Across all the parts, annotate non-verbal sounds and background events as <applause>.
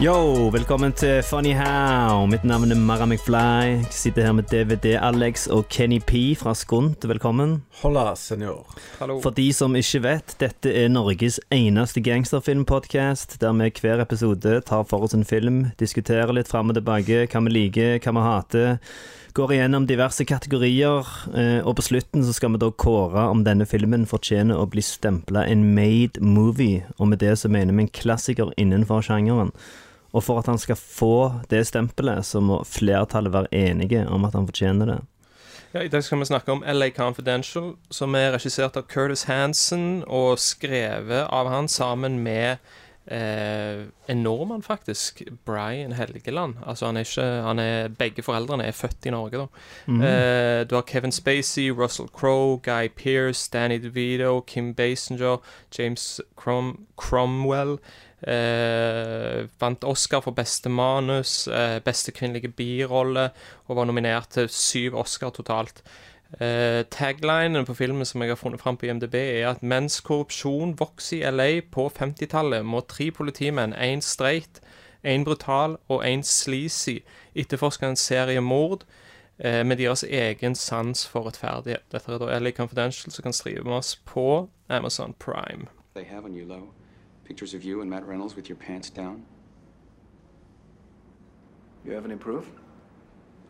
Yo, velkommen til Funny How. Mitt navn er Mara McFly. Jeg sitter her med DVD-Alex og Kenny P fra Skunt. Velkommen. Hola, senor. For de som ikke vet, dette er Norges eneste gangsterfilmpodkast, der vi hver episode tar for oss en film, diskuterer litt fram og tilbake hva vi liker, hva vi hater, går igjennom diverse kategorier, eh, og på slutten så skal vi da kåre om denne filmen fortjener å bli stempla en made movie, og med det så mener vi en klassiker innenfor sjangeren. Og for at han skal få det stempelet, så må flertallet være enige om at han fortjener det. Ja, I dag skal vi snakke om LA Confidential, som er regissert av Curtis Hansen og skrevet av han sammen med eh, en nordmann, faktisk. Brian Helgeland. Altså, han er ikke han er, Begge foreldrene er født i Norge, da. Eh, du har Kevin Spacey, Russell Crowe, Guy Pearce, Danny DeVito, Kim Basinger, James Crom Cromwell. Eh, vant Oscar for beste manus, eh, beste kvinnelige birolle, og var nominert til syv Oscar totalt. Eh, taglinen på filmen som jeg har funnet fram på IMDb, er at mens korrupsjon vokser i LA på 50-tallet, må tre politimenn, én streit, én brutal og én sleazy, etterforske en serie mord eh, med deres egen sans for rettferdighet. Dette er da LA Confidential, som kan strive med oss på Amazon Prime. They have on you, Lo. Pictures of you and Matt Reynolds with your pants down. You have any proof?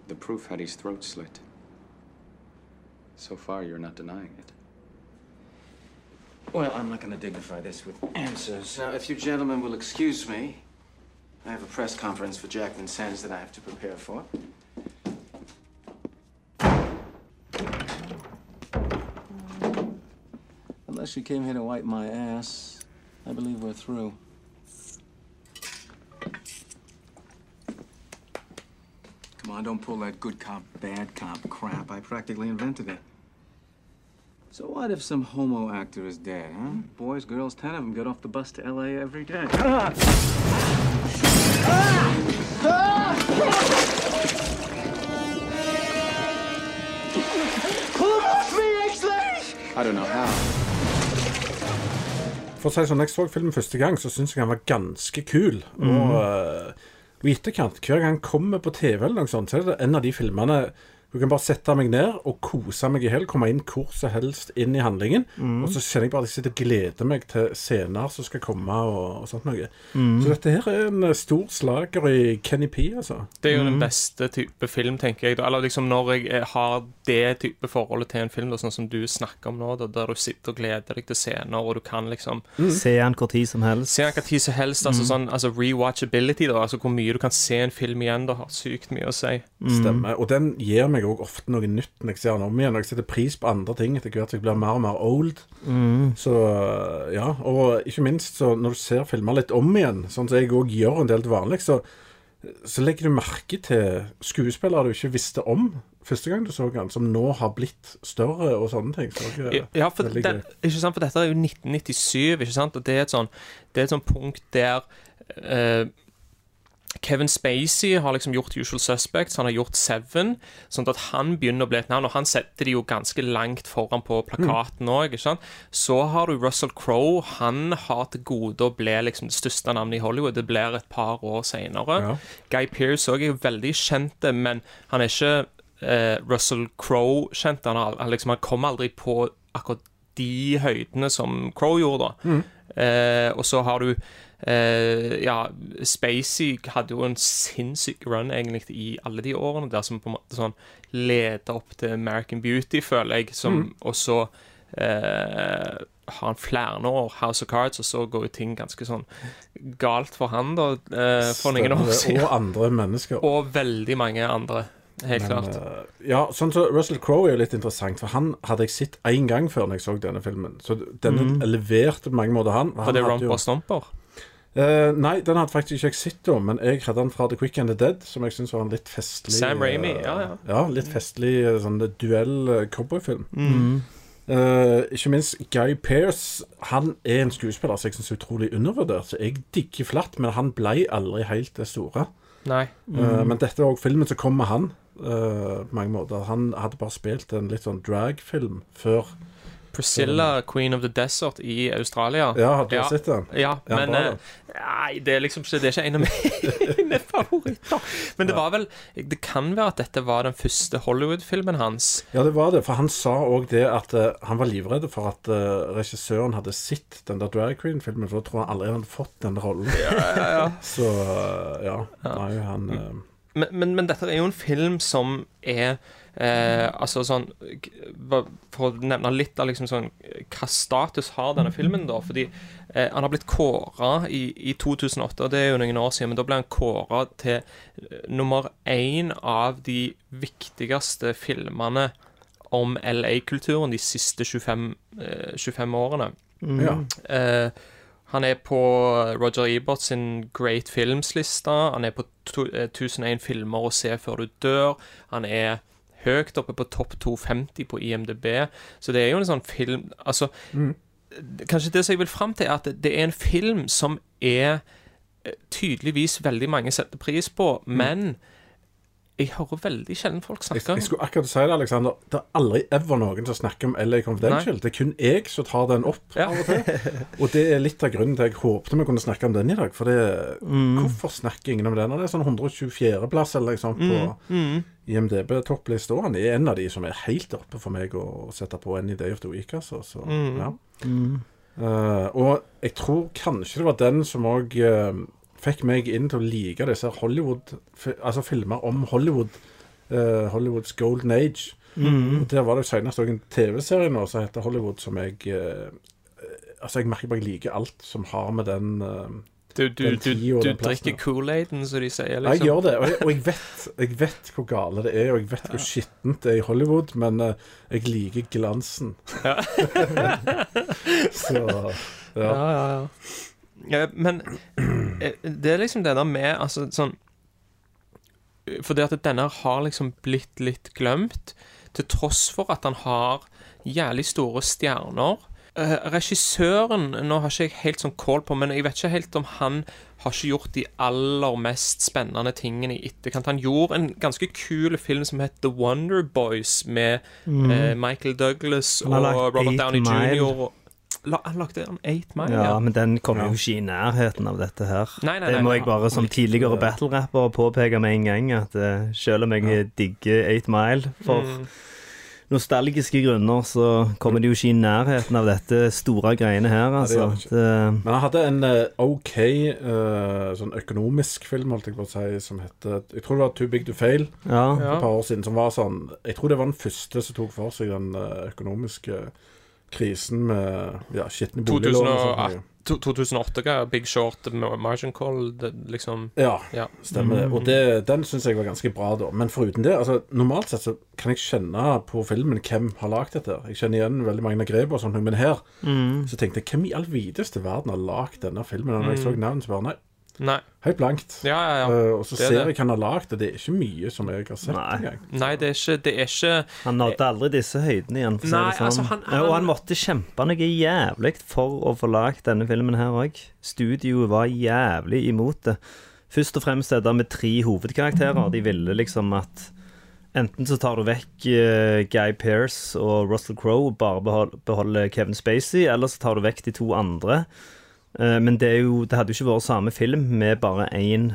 The proof had his throat slit. So far, you're not denying it. Well, I'm not going to dignify this with answers. Now, if you gentlemen will excuse me, I have a press conference for Jackman Sands that I have to prepare for. Unless you came here to wipe my ass, I believe we're through. Come on, don't pull that good cop, bad cop crap. I practically invented it. So what if some homo actor is dead, huh? Boys, girls, ten of them get off the bus to L.A. every day. I don't know how. For å si sånn, jeg så filmen første gang, så syns jeg han var ganske kul. Og, eh, og i etterkant, hver gang han kommer på TV, eller noe sånt, så er det en av de filmene hvor jeg kan bare sette meg ned og kose meg i hel, komme inn hvor som helst inn i handlingen. Og så kjenner jeg bare at jeg sitter og gleder meg til scener som skal komme, og, og sånt noe. Så dette her er en stor slager i Kenny P, altså. Det er jo den beste type film, tenker jeg. Eller liksom når jeg eh, har det type forholdet til en film, da, sånn som du snakker om nå, da, der du sitter og gleder deg til scener, og du kan liksom Se den hvor tid som helst. se den hva tid som helst. Altså sånn, altså rewatchability, da. Altså hvor mye du kan se en film igjen, det har sykt mye å si. Stemmer. Og den gir meg òg ofte noe nytt når jeg ser den om igjen. Og jeg setter pris på andre ting etter hvert som jeg blir mer og mer old. Så ja. Og ikke minst så når du ser filmer litt om igjen, sånn som jeg òg gjør en del til vanlig, så, så legger du merke til skuespillere du ikke visste om første gang du så den, som nå har blitt større og sånne ting. Så jeg, Ja, for, det, ikke sant? for dette er jo 1997, ikke sant? og det er et sånn, det er et sånn punkt der eh, Kevin Spacey har liksom gjort Usual Suspects, han har gjort Seven, sånn at han begynner å bli et navn, og han setter de jo ganske langt foran på plakaten òg. Så har du Russell Crowe, han har til gode å bli liksom det største navnet i Hollywood. Det blir et par år seinere. Ja. Guy Pearce òg er jo veldig kjent, men han er ikke eh, Russell Crowe kjent. Han, han, liksom, han kom aldri på akkurat de høydene som Crowe gjorde, da. Eh, og så har du eh, Ja, Spacey hadde jo en sinnssyk run egentlig i alle de årene der, som på en måte sånn leder opp til American Beauty, føler jeg, som, og så eh, har han flere år House of Cards, og så går jo ting ganske sånn galt for han, da, eh, for noen år siden. Og andre mennesker. <laughs> Og veldig mange andre. Helt Men, klart. Uh, ja, sånn så Russell Crowe er jo litt interessant, for han hadde jeg sett én gang før når jeg så denne filmen. Så denne leverte på mange måter han. For han det er Romper jo- Stomper. Eh, nei, den hadde faktisk ikke jeg sett, da, men jeg hadde den fra The Quick and the Dead, som jeg syns var en litt festlig Sam Raimi, eh, ja, ja. ja litt festlig eh, sånn duell eh, cowboyfilm. Mm. Uh, ikke minst Guy Pearce. Han er en skuespiller som jeg syns er utrolig undervurdert. Så jeg digger flatt, men han ble aldri helt det store. Nei. Eh, men dette var også filmen som kom med han. eh, på mange måter Han hadde bare spilt en litt sånn drag-film før. Priscilla, Queen of the Desert i Australia. Ja, har du sett den? Ja, Ja, men bra, eh. Nei, det er liksom ikke Det er ikke en av mine <laughs> favoritter. Men det var vel Det kan være at dette var den første Hollywood-filmen hans. Ja, det var det. For han sa òg det at uh, han var livredd for at uh, regissøren hadde sett den der Drag Queen-filmen, for da tror jeg aldri han hadde fått den rollen. <laughs> Så uh, ja. Nei, han Men, men, men dette er jo en film som er eh, Altså sånn For å nevne litt av liksom sånn hva status har denne filmen, da. Fordi eh, han har blitt kåra i, i 2008, og det er jo noen år siden, men da ble han kåra til eh, nummer én av de viktigste filmene om LA-kulturen de siste 25, eh, 25 årene. Ja. Eh, han er på Roger Ebert sin Great Films-lista. Han er på to, eh, 1001 filmer å se før du dør. Han er høyt oppe på topp 250 på IMDb. Så det er jo en sånn film Altså, mm. kanskje det som jeg vil fram til, er at det- er en film som er eh, tydeligvis veldig mange setter pris på, men jeg hører veldig sjelden folk snakke om jeg skulle akkurat si det, Alexander. Det er aldri ever noen som snakker om LA Confidential. Det er kun jeg som tar den opp Ja. av og til. Og det er litt av grunnen til jeg håpte vi kunne snakke om den i dag. For det, hvorfor snakker ingen om den? Og Det er sånn 124.-plass eller sånt på Mm. IMDb-topplista. og Han er en av de som er helt oppe for meg å å sette på Any Day of the Week, altså. Så, Mm. ja. Uh, og jeg tror kanskje det var den som òg fikk meg inn til å like disse Hollywood Altså filmer om Hollywood. Uh, Hollywoods Golden Age. Og Der var det senest òg en TV-serie nå som heter Hollywood, som jeg uh, Altså, jeg merker bare jeg liker alt som har med den uh, Du, du, Den du, du den drikker Kool-Aiden, som de sier, Ja, liksom. Jeg gjør det, og jeg, og jeg, vet, jeg vet hvor gale det er, og jeg vet hvor skittent det er i Hollywood, men uh, jeg liker glansen. Ja. <laughs> Så ja. Ja, ja, ja. Men eh, det er liksom det der med Altså sånn Fordi at denne har liksom blitt litt glemt, til tross for at han har jævlig store stjerner. Eh, regissøren Nå har ikke jeg helt sånn kål på, men jeg vet ikke helt om han har ikke gjort de aller mest spennende tingene i etterkant. Han gjorde en ganske kul film som het The Wonder Boys, med eh, Michael Douglas Han har og Robert Downey Mile. jr. La, han lagde en Eight Mile, Ja, ja. men den kommer jo ikke i nærheten av dette her. Nei, nei, det må nei. jeg bare som tidligere battle-rapper påpeke med en gang, at uh, selv om jeg digger 8 Mile for Mm. nostalgiske grunner, så kommer det jo ikke i nærheten av dette store greiene her, altså. gjør det ikke. Det- Men han hadde en uh, OK uh, sånn økonomisk film, holdt jeg på å si, som heter Jeg tror det var Too Big to Fail ja. for et par år siden. Som var sånn Jeg tror det var den første som tok for seg den eh, økonomiske krisen med ja, skitne boliglån. 2008, noe. to- 2008 ga Big Short, Ma- Margin Call, det, liksom Ja, Ja. stemmer det. Og det, den syns jeg var ganske bra, da. Men foruten det, altså normalt sett så kan jeg kjenne på filmen hvem har lagd dette. Jeg kjenner igjen veldig mange av grepene og sånt, men her så tenkte jeg hvem i all videste verden har lagd denne filmen? Og når jeg så navnet, så bare nei, Nei. helt blankt. Ja, ja, ja. Uh, og så er ser det. jeg han har lagd og Det er ikke mye som jeg har sett Nei. engang. Nei, det er ikke, det er ikke Han nådde aldri disse høydene igjen. For Nei, sånn. altså, han- han... Og han- måtte kjempe noe jævlig for å få lagd denne filmen her òg. Studioet var jævlig imot det. Først og fremst er det med tre hovedkarakterer. De ville liksom at Enten så tar du vekk eh, Guy Pearce og Russell Crowe og bare behol- beholder Kevin Spacey, eller så tar du vekk de to andre. Eh, men det, er jo, det hadde jo ikke vært samme film med bare én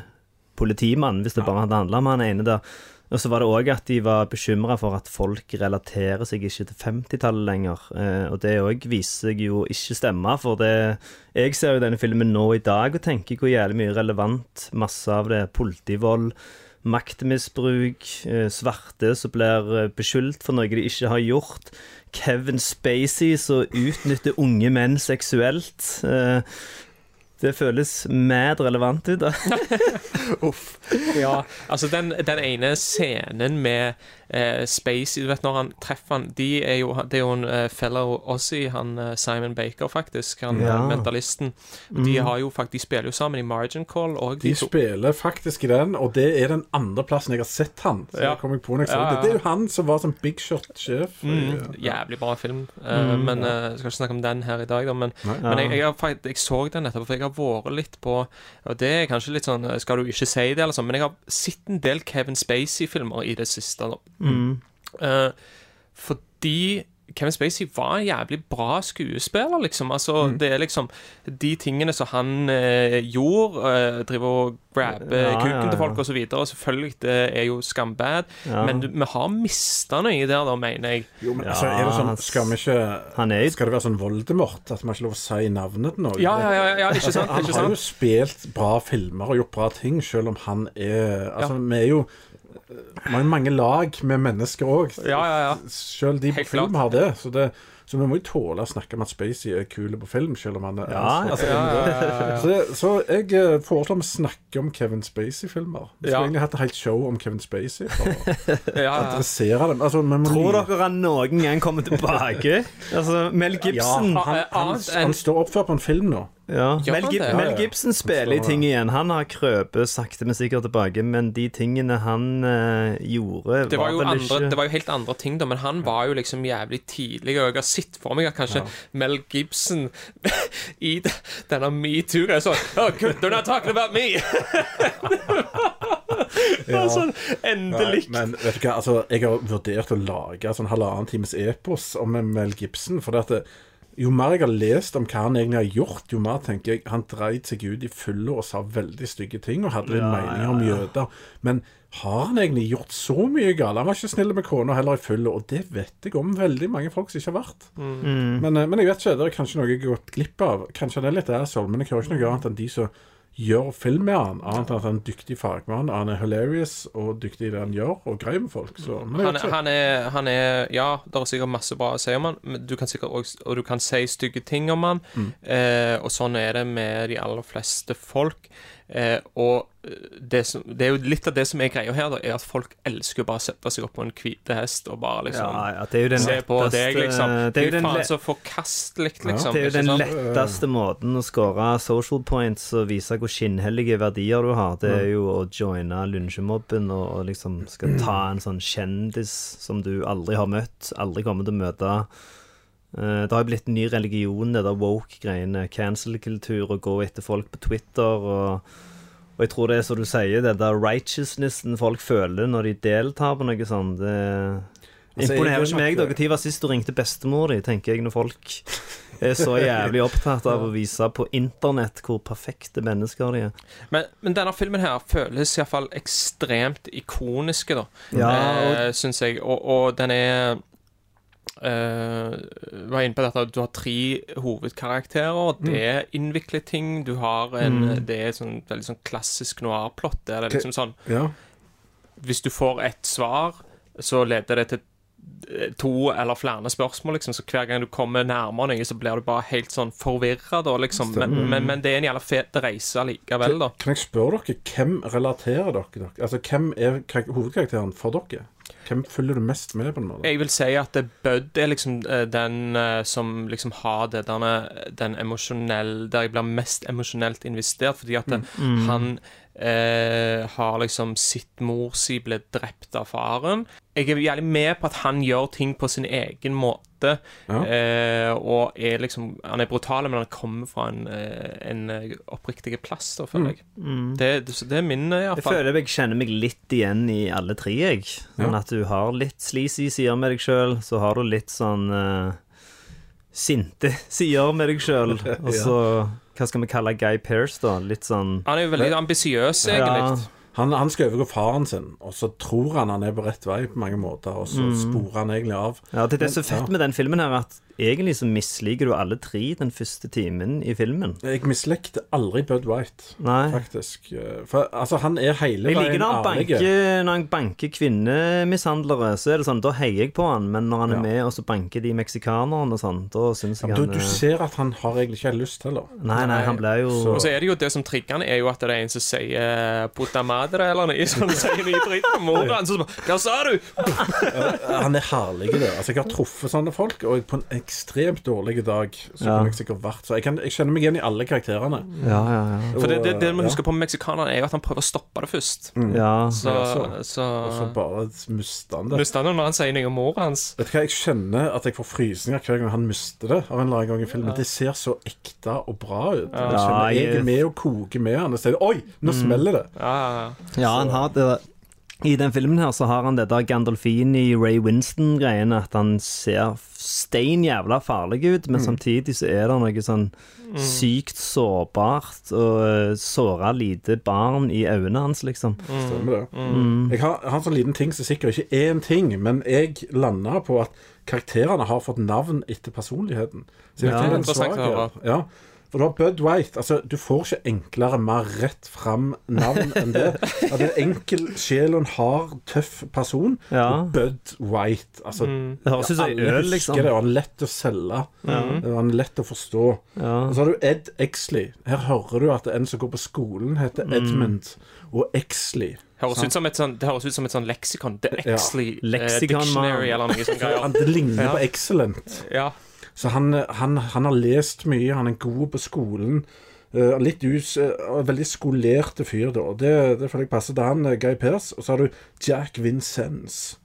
politimann, hvis det bare hadde handla om han ene der. Og så var det òg at de var bekymra for at folk relaterer seg ikke til 50-tallet lenger. Eh, og det òg viser seg jo ikke stemme, for det Jeg ser jo denne filmen nå i dag og tenker hvor jævlig mye relevant masse av det politivold, maktmisbruk, eh, svarte som blir eh, beskyldt for noe de ikke har gjort, Kevin Spacey som utnytter unge menn seksuelt. Det føles mad relevant ut, da. <laughs> Uff. Ja, altså den, den ene scenen med eh, Spacey Du vet når han treffer han de er jo, Det er jo en uh, fellow Aussie, han eh, Simon Baker, faktisk. Han Ja. eh, mentalisten. Og De har jo faktisk De spiller jo sammen i Margin Call og De spiller faktisk i den, og det er den andre plassen jeg har sett han. Så Ja. jeg kom jeg på jeg Ja, ja. det. Det er jo han som var som big shot-sjef. Mm, jævlig bra film. Eh, men uh, Jeg skal ikke snakke om den her i dag, da. Men, men jeg, jeg, så den etterpå, for jeg har vært litt på Og det er kanskje litt sånn eh, Skal du ikke si det, eller sånn, men jeg har sett en del Kevin Spacey-filmer i det siste. da Eh, fordi Kevin Spacey var en jævlig bra skuespiller, liksom. Altså, Mm. Det er liksom de tingene som han eh, gjorde, eh, driver og grabber Ja, kuken ja, ja. til folk og selvfølgelig, det er jo skambad, Ja. men du- vi har mista noe der, da, mener jeg. Jo, men Ja, altså, er det sånn Skal vi ikke Han er Skal det være sånn Voldemort? At vi ikke lov å si navnet til noe? Ja, ja, ja, ja ikke sant? Han Ikke har jo spilt bra filmer og gjort bra ting, selv om han er Altså, vi er jo Jo mange lag med mennesker òg. Ja, ja, ja. Selv de på Helt film klart. har det. Så, det. så vi må jo tåle å snakke om at Spacey er kul på film, selv om han er Ja, altså, Ja, ja, ja, ja. Så, det, så jeg eh, foreslår vi snakker om Kevin Spacey-filmer. Vi skulle Ja. egentlig hatt et helt show om Kevin Spacey. For å <laughs> adressere dem. Altså, Tror dere han noen gang kommer tilbake? Altså, Mel Gibson Ja, han, han, Annet han står oppført på en film nå. Ja. Mel, Gib det? Mel Ja, ja. Gibson spiller i ting igjen. Han har krøpet sakte, men sikkert tilbake, men de tingene han uh, gjorde, Det var, jo vel andre, ikke det var jo helt andre ting, da, men han var jo liksom jævlig tidlig. Og jeg har sett for meg at kanskje Mel Gibson <laughs> i de- denne metoo-greia sånn oh, good, They're not talking about me! <laughs> sånn, endelig. Nei, men vet du hva, altså, jeg har vurdert å lage sånn halvannen times epos om Mel Gibson. For det at det, jo mer jeg har lest om hva han egentlig har gjort, jo mer tenker jeg han dreit seg ut i fulle og sa veldig stygge ting og hadde Ja, meninger om jøder. Men har han egentlig gjort så mye galt? Han var ikke snill med kona heller i fulle, og det vet jeg om veldig mange folk som ikke har vært. Mm. Men, eh, men jeg vet ikke, det er kanskje noe jeg har gått glipp av. Kanskje han er litt asshole, men jeg hører ikke noe annet enn de som gjør film med han, annet enn at han er en dyktig fagmann. Han er hilarious og dyktig i det han gjør, og grei med folk. Så, men Han, han, er, han er Ja, det er sikkert masse bra å si om han, men du kan sikkert også, og du kan si stygge ting om han. Eh, og sånn er det med de aller fleste folk. Eh, og det, som, det er jo litt av det som er greia her, da, er at folk elsker bare å sette seg opp på en hvit hest og bare liksom ja, ja, det er jo den Se på deg, liksom. Det er jo den, faen så forkastelig, liksom. det er jo den letteste måten å score social points og vise hvor skinnhellige verdier du har. Det er jo å joine lynsjemobben og, og liksom skal ta en sånn kjendis som du aldri har møtt, aldri kommer til å møte. Eh, Det har jo blitt en ny religion, det der woke-greiene. Cancel-kultur og gå etter folk på Twitter. Og, og jeg tror det er som du sier, det der righteousnessen folk føler når de deltar på noe sånt. Det Altså, imponerer er ikke meg. Når var sist du ringte bestemor di, tenker jeg, når folk er så <laughs> jævlig opptatt av å vise på internett hvor perfekte mennesker de er. Men, men denne filmen her føles iallfall ekstremt ikoniske, da. Ja, og- eh, Syns jeg. Og, og den er eh, var inne på dette at du har tre hovedkarakterer. Det er innvikler ting. Du har en Det er sånn veldig sånn klassisk noir-plott. Der det er liksom sånn Ja. Hvis du får ett svar, så leder det til eh, to eller flere spørsmål, liksom. Så hver gang du kommer nærmere noe, så blir du bare helt sånn forvirra, da, liksom. Men, men, men det er en jævla fet reise likevel, da. Kan jeg spørre dere, hvem relaterer dere? dere? Altså, Hvem er hovedkarakteren for dere? Hvem følger du mest med på? en måte? Jeg vil si at Bud er liksom eh, den eh, som liksom har det derne, den emosjonelle Der jeg blir mest emosjonelt investert, fordi at mm. han eh, har liksom sitt mor si ble drept av faren. Jeg er jævlig med på at han gjør ting på sin egen måte. Ja. Eh, og er liksom Han er brutal, men han kommer fra en, eh, en eh, oppriktig plass, da, føler jeg. Det, det, det er min, eh, Jeg iallfall. føler jeg kjenner meg litt igjen i alle tre, jeg. Sånn Ja. at du har litt sleazy sider med deg sjøl, så har du litt sånn uh, sinte <laughs> sider med deg sjøl. <laughs> Og så hva skal vi kalle Guy Pearce, da? Litt sånn Han er jo veldig ambisiøs, Ja, egentlig. Han, han skal overgå faren sin, og så tror han han er på rett vei på mange måter, og så sporer han egentlig av. Ja, det er det som er fett med den filmen her, at egentlig så misliker du alle tre den første timen i filmen. Jeg mislikte aldri Bud White, Nei. faktisk. For altså, han er hele Jeg liker veien når han ærlig. banker, når han banker kvinnemishandlere, så er det sånn, da heier jeg på han, men når han er Ja. med og så banker de meksikanerne og sånn, da syns jeg Ja, han du, du eh, ser at han har egentlig ikke lyst heller. Nei, nei, han ble jo Så- Og så er det jo det som trigger han, er jo at det er en som sier 'puta madre' eller noe sånt. <laughs> Sier noe dritt på mora hans. så bare, Hva sa du?! Han er herlig det. Altså, jeg har truffet sånne folk, og på en ekstremt dårlig dag så Ja. kunne jeg sikkert vært Så jeg, kan, jeg kjenner meg igjen i alle karakterene. Ja, ja, ja. For det, det, det vi husker på med meksikanerne, er jo at han prøver å stoppe det først. ja. Så, Ja, så, Og så bare mister han det. Mister han det når han sier noe om mora hans. Vet du hva, Jeg kjenner at jeg får frysninger hver gang han mister det. Av en eller annen gang i filmen Det ser så ekte og bra ut. Jeg kjenner jeg er med og koker med han. Og sier Oi, nå smeller det! Ja, Ja, han har det I den filmen her så har han det der Gandolfini, Ray Winston-greiene, at han ser stein jævla farlig ut, men samtidig så er det noe sånn sykt sårbart og uh, såra lite barn i øynene hans, liksom. Stemmer det. Jeg har, jeg har en sånn liten ting som sikkert ikke er en ting, men jeg landa på at karakterene har fått navn etter personligheten. Så jeg Ja, det er en svakhet. Ja. For du har Bud White. Altså, du får ikke enklere, mer rett fram navn enn det. <laughs> At en enkel sjel og en hard, tøff person. Ja. Og Bud White. Altså, Det høres ut som alle øl, liksom. det, var lett å selge. Og Det var lett å forstå. Ja. Og så har du Ed Exley. Her hører du at en som går på skolen, heter Mm. Edmund. Og Exley. Høres ut som et sånn, det høres ut som et sånn leksikon. The Ja. Exley eh, Leksikon, Dictionary man. eller noe sånt. Det <laughs> ligner Ja. på Excellent. Ja. Så han, han, han har lest mye, han er god på skolen. Eh, litt us, eh, veldig skolerte fyr, da. Det, det føler jeg passer til han, eh, Guy Pearce. Og så har du Jack Vincennes.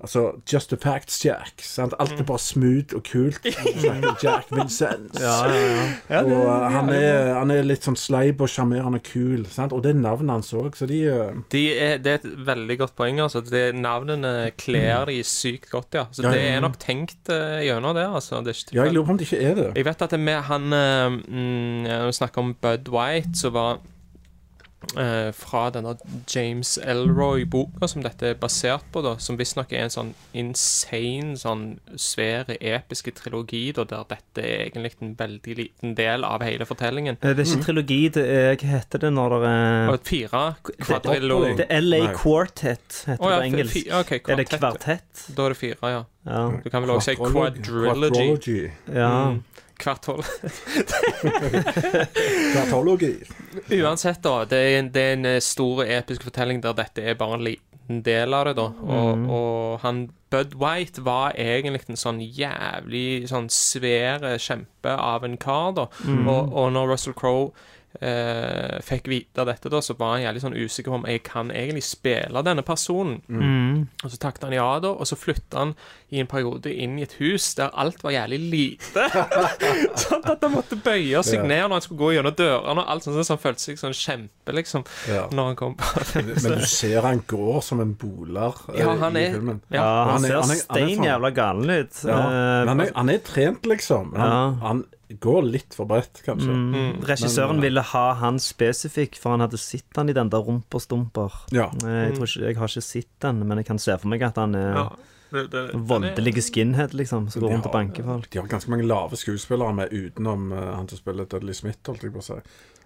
Altså Just the Facts Jack. Sant? Alt er bare smooth og kult. <laughs> Jack Vincennes. og eh, han, er, han er litt sånn sleip og sjarmerende kul. Sant? Og det er navnet hans òg, så de eh, De er, det er et veldig godt poeng. Altså. Det, navnene kler de sykt godt, ja. Så Ja, det ja. er nok tenkt uh, gjennom det. Altså. det er ikke Ja, jeg lurer på om det ikke er det. Jeg vet at det med han uh, mm, Når vi snakker om Bud White, så var eh, fra denne James Elroy-boka som dette er basert på, da, som visstnok er en sånn insane, sånn svære, episke trilogi, da, der dette er egentlig en veldig liten del av hele fortellingen. Er det ikke trilogi, det er Hva heter det når det er et fire kvadrillo Det er LA Quartet, heter oh, ja, det på engelsk. fi- ok, er det kvartett. kvartett? Da er det fire, ja. Ja. Du kan vel også si quadrilogy. quadrilogy. ja. Mm. Kvartol. <laughs> Kvartologi. Uansett, da. Det er, en, det er en eh, stor episk fortelling der dette er bare en liten del av det, da. Og, og han Bud White var egentlig en sånn jævlig sånn svære kjempe av en kar, da. Og, og når Russell Crowe eh, fikk vite dette, da, så var han jævlig sånn usikker på om jeg kan egentlig spille denne personen. Mm. Og så takket han ja, da, og så flytta han i en periode inn i et hus der alt var jævlig lite. <laughs> sånn at han måtte bøye seg Ja. ned når han skulle gå gjennom dørene, og alt sånt, så han følte seg sånn kjempe, liksom, Ja. når han kom på <laughs> Men du ser han går som en boler eh, Ja, han i er- filmen. ja, han han er- ser han er- er stein jævla galen ut. Ja. Eh, Men han er, han er trent, liksom. Han, Ja. han går litt for bredt, kanskje. Mm. Regissøren Men, eh, ville ha han spesifikk, for han hadde sett han i den der Rumperstumper. Ja. Eh, Jeg, tror ikke, jeg har ikke sett den, men jeg kan se for meg at han er ja. Det, det, den er- voldelig skinhead, liksom, som går rundt og Ja. banker folk. De har ganske mange lave skuespillere med utenom uh, han som spiller Dudley Smith, holdt jeg på å si.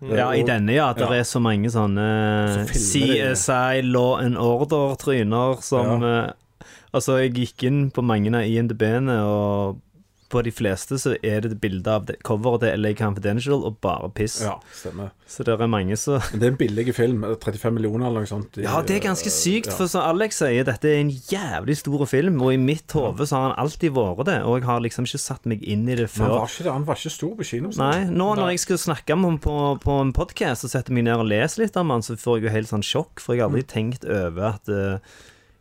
Eh, Ja, i denne, ja. det ja. er så mange sånne Så CSI Law and Order-tryner som eh, Altså, jeg gikk inn på mange av IMDb-ene, og på de fleste så er det bilde av det, coveret til LA Confidential og bare piss. Ja, stemmer. Så det er mange som Men det er en billig film. eh, 35 millioner eller noe sånt. i- Ja, det er ganske sykt, ja. for som Alex sier, dette er en jævlig stor film, og i mitt hode så har han alltid vært det, og jeg har liksom ikke satt meg inn i det før. han var ikke, det. han var ikke stor på kino. Sånn. Nei, nå når jeg skal snakke om ham på, på en podkast og setter meg ned og leser litt om han, så får jeg jo helt sånn sjokk, for jeg har aldri tenkt over at uh,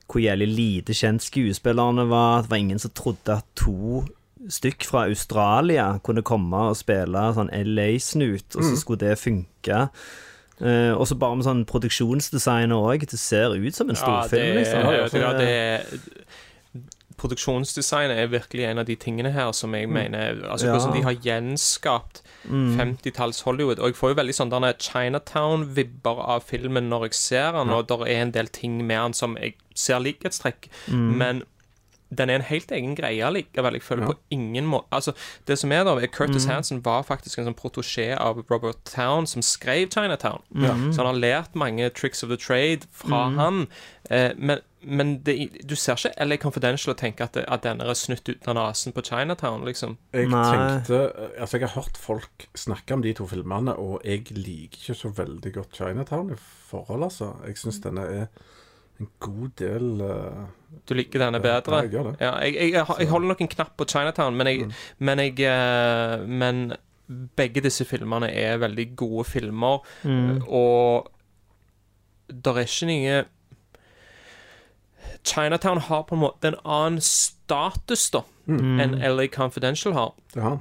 hvor jævlig lite kjent skuespillerne var. Det var ingen som trodde at to stykk fra Australia kunne komme og spille sånn LA-snut, og så skulle det funke. Uh, og så bare med sånn produksjonsdesign òg. Det ser ut som en Ja, det, ja, liksom. vet du hva, Så- det er Produksjonsdesignet er virkelig en av de tingene her som jeg mener Altså Ja. hvordan de har gjenskapt Mm. 50-talls Hollywood. Og jeg får jo veldig sånn Chinatown-vibber av filmen når jeg ser den, og det er en del ting med den som jeg ser likhetstrekk, Mm. men den er en helt egen greie likevel. Jeg føler Ja. på ingen måte Altså, det som er da, er Curtis Mm. Hansen var faktisk en sånn protosjé av Robert Town, som skrev Chinatown. Ja. Så han har lært mange tricks of the trade fra han. Eh, men men det, du ser ikke LA Confidential og tenker at, det, at den er snutt ut av nesen på Chinatown, liksom. Jeg Nei. tenkte Altså, jeg har hørt folk snakke om de to filmene, og jeg liker ikke så veldig godt Chinatown i forhold, altså. Jeg syns denne er en god del uh, Du liker denne Ja, bedre? jeg gjør det. Ja, jeg, jeg, jeg, jeg holder nok en knapp på Chinatown, men jeg, men, jeg eh, men begge disse filmene er veldig gode filmer, Mm. og der er ikke noe Chinatown har på en måte en annen status da Mm. enn LA Confidential har. Det har han.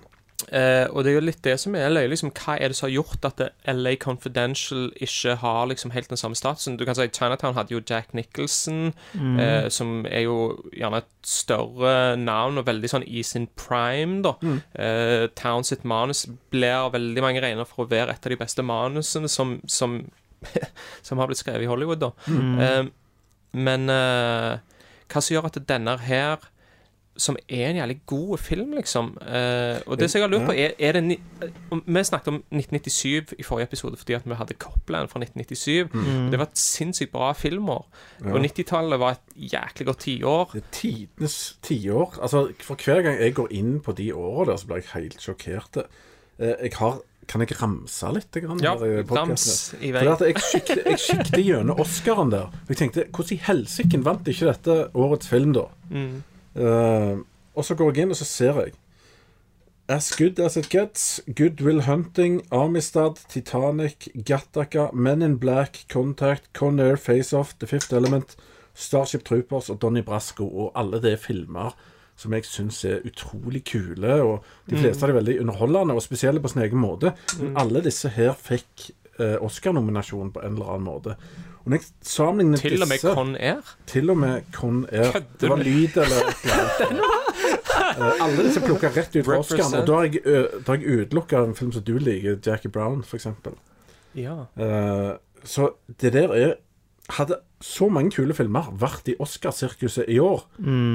Eh, og det er jo litt det som er løye. Liksom, hva er det som har gjort at LA Confidential ikke har liksom helt den samme statusen? Du kan si Chinatown hadde jo Jack Nicholson, Mm. eh, som er jo gjerne et større navn og veldig sånn i sin prime, da. Eh, Town sitt manus blir veldig mange regner for å være et av de beste manusene som, som, <laughs> som har blitt skrevet i Hollywood, da. Eh, men eh, hva som gjør at denne her som er en jævlig god film, liksom. Eh, og det som jeg har lurt på, er, er det ni og Vi snakket om 1997 i forrige episode fordi at vi hadde Copland fra 1997. Mm. Det var et sinnssykt bra filmår. Ja. Og 90-tallet var et jæklig godt tiår. Det er tidenes tiår. Altså, for hver gang jeg går inn på de årene der, så blir jeg helt sjokkert. Eh, Jeg har Kan jeg ramse litt? Grann, Ja, rams i For vei. at jeg siktet gjennom Oscaren der. Og jeg tenkte, hvordan i helsike vant ikke dette årets film, da? Mm. Eh, og så går jeg inn, og så ser jeg As Good As It Gets, Good Will Hunting, Amistad, Titanic, Gattaca, Men in Black, Contact, Con Air, Face The Fifth Element, Starship Troopers og Donnie Brasco. Og alle det er filmer som jeg syns er utrolig kule. Og de fleste av er veldig underholdende, og spesielle på sin egen måte. Men alle disse her fikk eh, Oscar-nominasjon på en eller annen måte. Og når jeg sammenligner Til og med Con Air. til og med Con Air. Kødder Det var du? lyd eller et eller annet. <laughs> Eh, alle disse plukka rett ut fra Oscaren. Og da har jeg, jeg utelukka en film som du liker, Jackie Brown, f.eks. Ja. Uh, så det der er Hadde så mange kule filmer vært i Oscarsirkuset i år,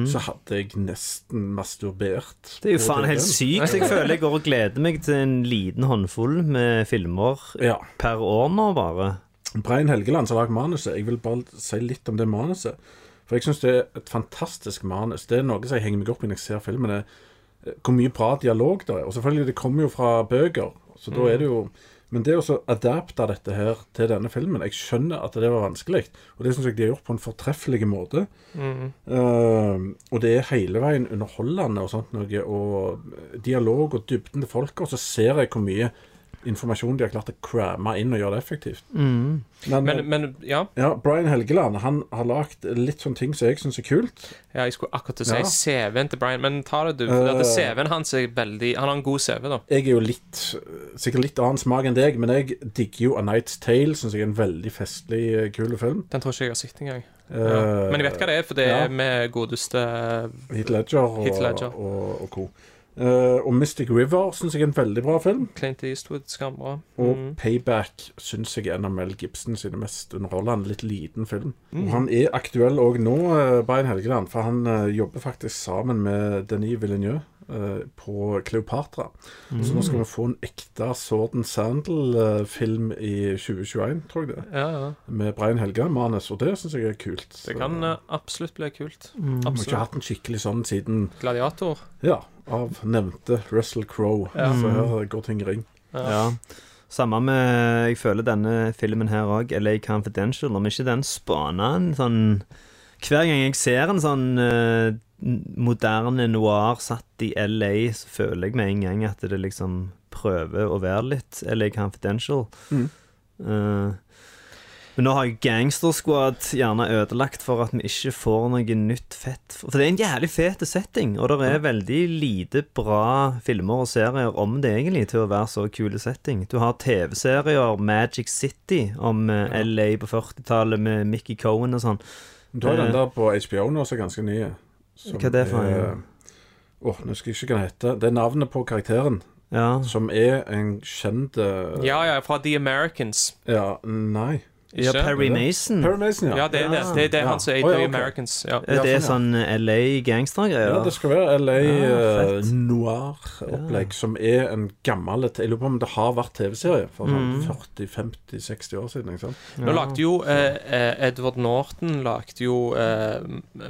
så hadde jeg nesten masturbert. Mm. Det er jo faen helt sykt. Jeg føler jeg går og gleder meg til en liten håndfull med filmer Ja. per år nå, bare. Brian Helgeland som har lagd manuset. Jeg vil bare si litt om det manuset. For jeg syns det er et fantastisk manus. Det er noe som jeg henger meg opp i når jeg ser filmen. Det er hvor mye bra dialog det er. Og selvfølgelig, det kommer jo fra bøker, så da er det jo Men det å adapte dette her til denne filmen Jeg skjønner at det var vanskelig, og det syns jeg de har gjort på en fortreffelig måte. Eh, og det er hele veien underholdende og sånt noe, og dialog og dybden til folka. Og så ser jeg hvor mye informasjon de har klart å cramme inn og gjøre det effektivt. Men, Men, men ja. ja, Brian Helgeland han har lagd litt sånne ting som jeg syns er kult. ja, jeg skulle akkurat til å si Ja. CV-en til Brian, men ta det, du. For Eh. CV-en hans er veldig Han har en god CV, da. Jeg er jo litt sikkert litt annen smak enn deg, men jeg digger jo A Night's Tale. Syns jeg er en veldig festlig, eh, kul film. Den tror ikke jeg har sett engang. Uh, Ja. Men jeg vet hva det er, for det er med godeste Heat Ledger og, Heath Ledger. og, og co. Eh, og Mystic River syns jeg er en veldig bra film. Clint Eastwood, skambra. Og Mm. Payback syns jeg er en av Mel Gibson sine mest underholdende. Litt liten film. Mm. Og han er aktuell òg nå, uh, Brian Helgeland, for han uh, jobber faktisk sammen med Denis Villeneuve eh, på Cleopatra. Så nå skal vi få en ekte Sword and Sandal-film i 2021, tror jeg det. Ja, ja. Med Brian Helgeland-manus, og det syns jeg er kult. Det Så- kan eh, absolutt bli kult. Vi har ikke hatt en skikkelig sånn siden Gladiator. Ja, av nevnte Russell Crowe. Ja. Så her går ting i ring. Ja. Samme med Jeg føler denne filmen her òg, LA Confidential, om ikke den spana en sånn Hver gang jeg ser en sånn eh, moderne noir satt i LA, så føler jeg med en gang at det liksom prøver å være litt LA Confidential. Mm. Uh, men nå har gangstersquad Gangster Squad gjerne ødelagt for at vi ikke får noe nytt fett. For det er en jævlig fet setting, og det er veldig lite bra filmer og serier om det egentlig, til å være så kule setting. Du har TV-serier, Magic City, om eh, LA på 40-tallet med Mickey Cohen og sånn. Du har den Eh. der på HBO nå som er ganske ny. Som Hva er det for en? er- Åh, nå skal jeg ikke hva den heter. Det er navnet på karakteren Ja. som er en kjent eh, Ja, ja, fra The Americans. ja Nei. Ja, Perry Mason. Perry Mason, ja. Ja, det er det. Det er det Ja. han som er i ja, The. Americans. Ja. Er det sånn LA gangstergreier? Ja, det skal være LA Ja, eh, fett. Noir-opplegg, som er en gammel Jeg lurer på om det har vært TV-serie for sånn Mm. 40-50-60 år siden. ikke sant? Nå lagde jo eh, eh, Edward Norton lagde jo eh,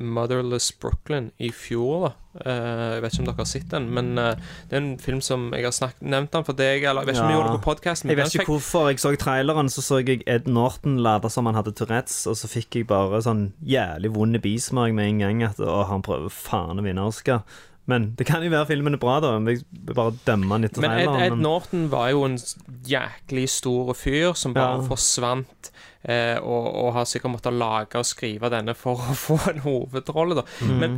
Motherless Brooklyn i fjor. da Eh, Jeg vet ikke om dere har sett den, men eh, det er en film som jeg har snakket, nevnt den for deg. Eller jeg vet ikke om vi gjorde det på podkasten. Jeg vet ikke hvorfor. Jeg så traileren, så så jeg Ed Norton late som han hadde Tourettes, og så fikk jeg bare sånn jævlig vond bismak med en gang at å, han prøver faen å vinne Oscar. Men det kan jo være filmen er bra, da. Jeg bare dømme den etter Men Ed. Ed Norton var jo en jæklig stor fyr som bare Ja. forsvant. Eh, og, og har sikkert måttet lage og skrive denne for å <laughs> få en hovedrolle, da. Mm. Men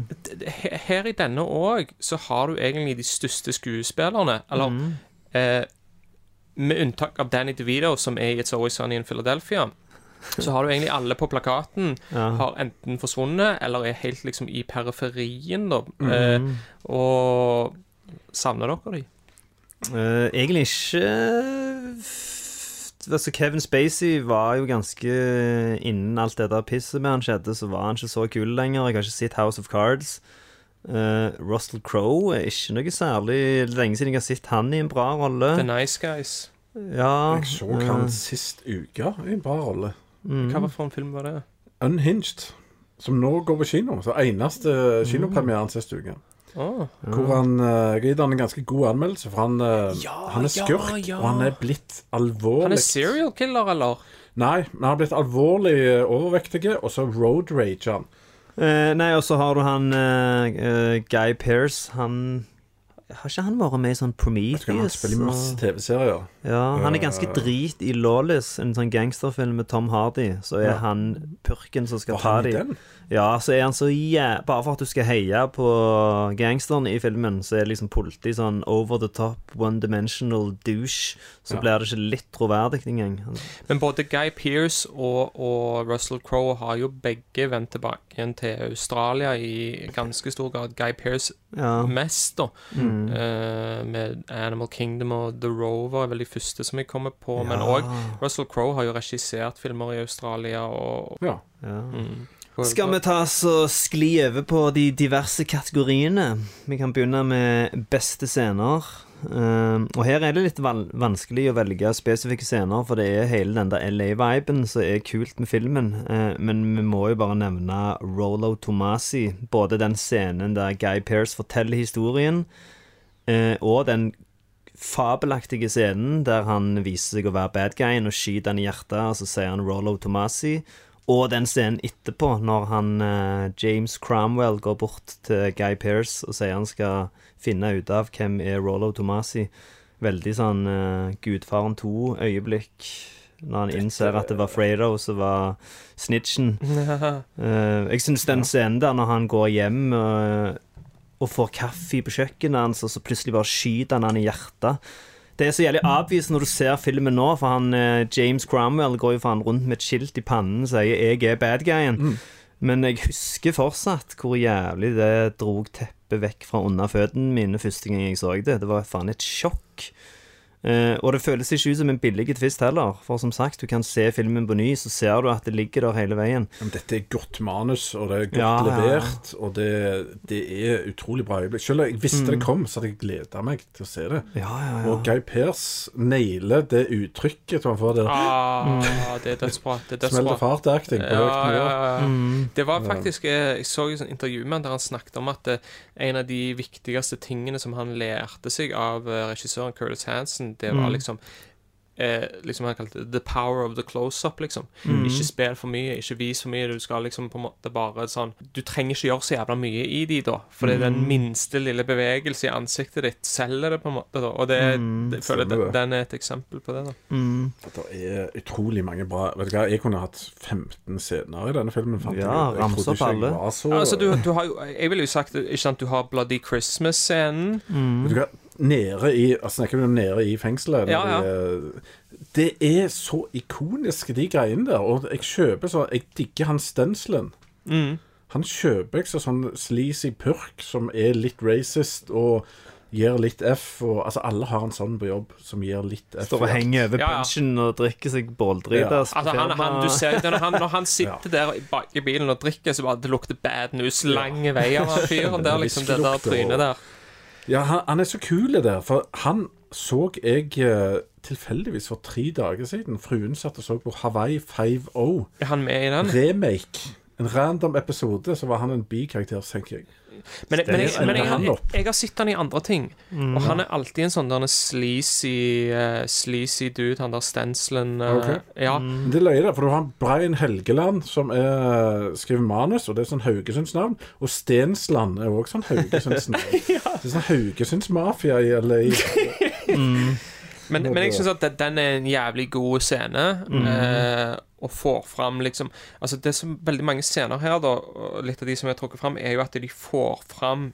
her i denne òg så har du egentlig de største skuespillerne. Eller Mm. eh, med unntak av Danny DeVito, som er i It's Always Sunny in Philadelphia. Så har du egentlig alle på plakaten Ja. har enten forsvunnet eller er helt liksom i periferien, da. Mm. Eh, og savner dere de? Uh, egentlig ikke Altså Kevin Spacey var jo ganske Innen alt det der pisset med han skjedde, så var han ikke så kul lenger. Jeg har ikke sett House of Cards. Uh, Russell Crowe er ikke noe særlig lenge siden jeg har sett han i en bra rolle. The Nice Guys. Ja, Jeg så uh, han sist uke i en bra rolle. mm. Hva for en film var det? Unhinged. Som nå går på kino. Så eneste kinopremieren sist uke. Åh. Hvor han uh, gitt han en ganske god anmeldelse, for han, eh, han er ja, skurk, ja. og han er blitt alvorlig Han er serial killer, eller? Nei, men han har blitt alvorlig eh, overvektig, og så road rage han. Eh, nei, og så har du han eh, eh, Guy Pearce. Han Har ikke han vært med i sånn Vet Ikke, Han spiller masse TV-serier. Ja, han er ganske drit i Lawless, en sånn gangsterfilm med Tom Hardy. Så er Ja. han purken som skal Var ta dem. Ja, så er han så jæ... Bare for at du skal heie på gangsteren i filmen, så er liksom politi sånn over the top, one dimensional douche. Så Ja. blir det ikke litt troverdig engang. Men både Guy Pearce og, og Russell Crowe har jo begge vendt tilbake igjen til Australia i ganske stor grad. Guy Pearce Ja. mest, da. Mm. Uh, med Animal Kingdom og The Rover er vel de første som jeg kommer på. Men Ja. òg Russell Crowe har jo regissert filmer i Australia og Ja. Ja. mm. Skal vi ta og skli over på de diverse kategoriene? Vi kan begynne med beste scener. Eh, og her er det litt vanskelig å velge spesifikke scener, for det er hele den der LA-viben som er kult med filmen. Eh, men vi må jo bare nevne Rolo Tomasi. Både den scenen der Guy Pearce forteller historien, eh, og den fabelaktige scenen der han viser seg å være bad guyen og skyter han i hjertet, og så sier han Rolo Tomasi. Og den scenen etterpå, når han eh, James Cromwell går bort til Guy Pearce og sier han skal finne ut av hvem er Rollo Tomasi. Veldig sånn eh, Gudfaren 2-øyeblikk. Når han innser at det var Fredo som var snitchen. <laughs> Eh, jeg syns den scenen der når han går hjem eh, og får kaffe på kjøkkenet hans, og så plutselig bare skyter han han i hjertet. Det er så jævlig avvis når du ser filmen nå, for han eh, James Cromwell går jo faen rundt med et skilt i pannen og sier 'jeg er bad guyen'. Men jeg husker fortsatt hvor jævlig det drog teppet vekk fra under føttene mine første gang jeg så det. Det var faen et sjokk. Eh, og det føles ikke ut som en billig tvist heller, for som sagt, du kan se filmen på ny, så ser du at det ligger der hele veien. Men dette er godt manus, og det er godt Ja, levert, og det, det er utrolig bra øyeblikk. Selv om jeg visste Mm. det kom, så hadde jeg gleda meg til å se det. Ja, ja, ja. Og Guy Pearce nailer det uttrykket som han får der. Ah, det er dødsbra. Det er Smell dødsbra. fart-acting på Ja, høyt nivå. ja, ja. Mm. Det var faktisk eh, Jeg så et sånt intervju med han der han snakket om at eh, en av de viktigste tingene som han lærte seg av regissøren Curtis Hansen, det var Mm. liksom eh, liksom Han kalte det 'the power of the close-up'. liksom Mm. Ikke spill for mye, ikke vis for mye. Du skal liksom på en måte bare sånn Du trenger ikke gjøre så jævla mye i de, da. For det er den Mm. minste lille bevegelse i ansiktet ditt selger det, på en måte. da Og det, Mm. det, føler jeg den, den er et eksempel på det. da Mm. Det er utrolig mange bra Vet du hva, Jeg kunne hatt 15 scener i denne filmen. fant Ja, ut. Ramse opp alle. så- Altså, du, du har jo Jeg ville jo sagt ikke sant, du har Bloody Christmas-scenen. Mm. Vet du hva, nede i altså, Snakker vi om nede i fengselet? Ja, ja. det er så ikoniske, de greiene der. Og jeg kjøper så Jeg digger han stenselen. Mm. Han kjøper jeg så sånn sleazy purk som er litt racist, og gir litt F. Og, altså Alle har en sånn på jobb som gir litt F. Står og henger over Ja, og drikker seg båldrit. Ja. Altså, han, han, du ser, når, han, når han <laughs> sitter der bak i bilen og drikker, så bare det lukter bad news lang vei av han fyren der, liksom. Det der trynet der. Ja, han, han er så kul der, for han så jeg eh, tilfeldigvis for tre dager siden. Fruen satt og så på Hawaii 5-0. Er han med i den? Remake. En random episode, så var han en bikarakter, tenker jeg. Men, men, jeg, men jeg, jeg, jeg har sett han i andre ting, og han er alltid en sånn der sleazy, uh, sleazy dude, han der Stenslen uh, okay. Ja. mm. Det er løye, for du har Brian Helgeland som er, skriver manus, og det er sånn Haugesunds navn. Og Stensland er òg sånn Haugesunds <laughs> navn. Det er sånn Haugesunds mafia i LA. <laughs> Men, men jeg syns at den er en jævlig god scene. Eh, og får fram liksom Altså Det som veldig mange scener her, da, og litt av de som er trukket fram, er jo at de får fram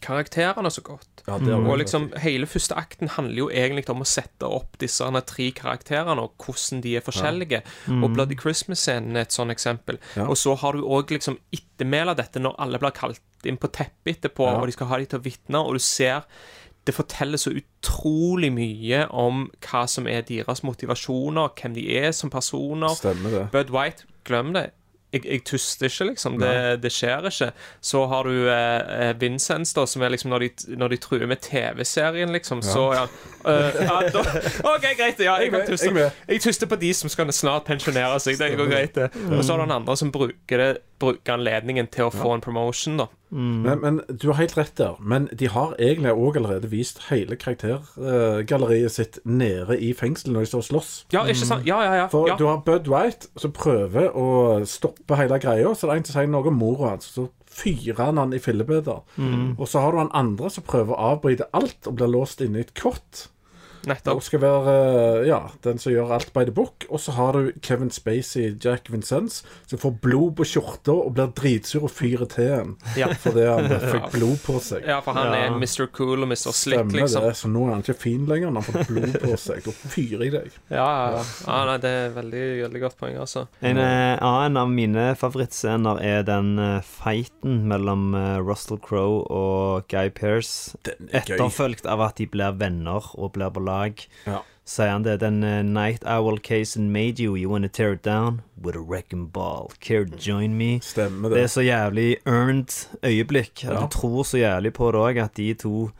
karakterene så godt. Ja, Og liksom Hele første akten handler jo egentlig om å sette opp disse tre karakterene, og hvordan de er forskjellige. Og Bloody Christmas-scenen er et sånt eksempel. Ja. Og så har du òg liksom ettermælet dette når alle blir kalt inn på teppet etterpå, Ja. og de skal ha de til å vitne, og du ser det forteller så utrolig mye om hva som er deres motivasjoner, hvem de er som personer. Stemmer det. Bud White, glem det. Jeg, jeg tuster ikke, liksom. Det, det skjer ikke. Så har du eh, eh, Vincents, da, som er liksom når de, når de truer med TV-serien, liksom, så ja. uh, ja da, OK, greit. Ja, jeg kan Jeg er tuste. jeg er tuster på de som skal snart pensjonere seg. Det går greit, det. Og så har du den andre som bruker, det, bruker anledningen til å få en promotion, da. Men, men du har helt rett der. Men de har egentlig òg allerede vist hele karaktergalleriet sitt nede i fengselet når de står og slåss. Ja, ikke sant? Ja, ja, ja. For ja. du har Bud White som prøver å stoppe hele greia. Så det er en som sier noe om mora hans, så fyrer han han i fillebiter. Og så har du han andre som prøver å avbryte alt og blir låst inne i et kott. Og Nettopp. skal være eh, ja, den som gjør alt by the book. Og så har du Kevin Spacey, Jack Vincents, som får blod på skjorta og blir dritsur og fyrer til en Ja. <laughs> fordi han <laughs> fikk blod på seg. Ja, for han Ja. er Mr. Cool og Mr. Slick, Stemmer liksom. det. Så nå er han ikke fin lenger når han får blod på <laughs> seg. Da fyrer jeg deg. Ja, ja, ja. ja nei, det er veldig, veldig godt poeng, altså. En eh, annen av mine favorittscener er den eh, fighten mellom Russell Crowe og Guy Pearce. Er. Etterfulgt av at de blir venner og blir på lag. Ja. Sier han det? Den uh, night owl casen made you. You wanna tear it down? With a wrecking ball. Care to join me? Stemmer Det er så jævlig earned øyeblikk. At Ja. Du tror så jævlig på det òg, at de to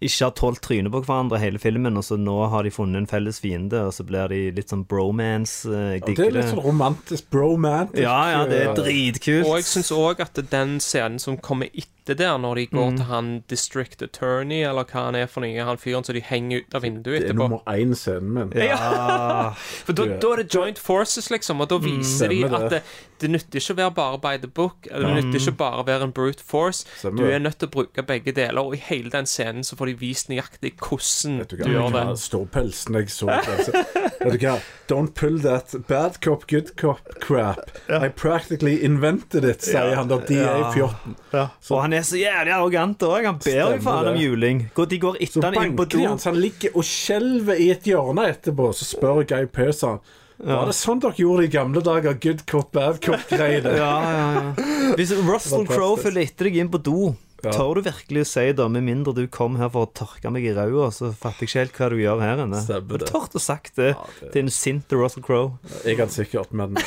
ikke har tålt trynet på hverandre hele filmen, og så nå har de funnet en felles fiende, og så blir de litt sånn bromance. eh, Ja, det er litt sånn romantisk bromantisk. Ja, ja, det er eh, dritkult. Og jeg syns òg at den scenen som kommer etter der, når de går Mm. til han district attorney, eller hva han er for noe, han fyren som de henger ut av vinduet etterpå. Det er etterpå nummer én-scenen min. Ja. <laughs> For da, da er det joint forces, liksom, og da viser de Mm. de at det. det, det nytter ikke å være bare by the book. eller Det nytter ikke bare å være en brute force. Stemmer Du er nødt til å bruke begge deler, og i hele den scenen så får de vist nøyaktig hvordan du du gjør det. Ståpelsen jeg så altså. <laughs> Vet du hva, don't pull that bad cop, good cop crap. I practically invented it, sier han da DA-fjotten. Og han er så jævlig arrogant òg. Han ber jo faen om juling. De går etter han inn på do. han, han ligger og skjelver i et hjørne etterpå. Så spør Guy Pearce han Var det sånn dere gjorde i gamle dager? Good cop, bad cop-greiene? Ja, ja, ja. Hvis Russell Crowe følger etter deg inn på do, Ja. tør du virkelig å si da, med mindre du kom her for å tørke meg i ræva, så fatter jeg ikke helt hva du gjør her inne. Du det. å sagt det Ja, det- til en sint Russell Crowe. Jeg kan sikkert, men <laughs>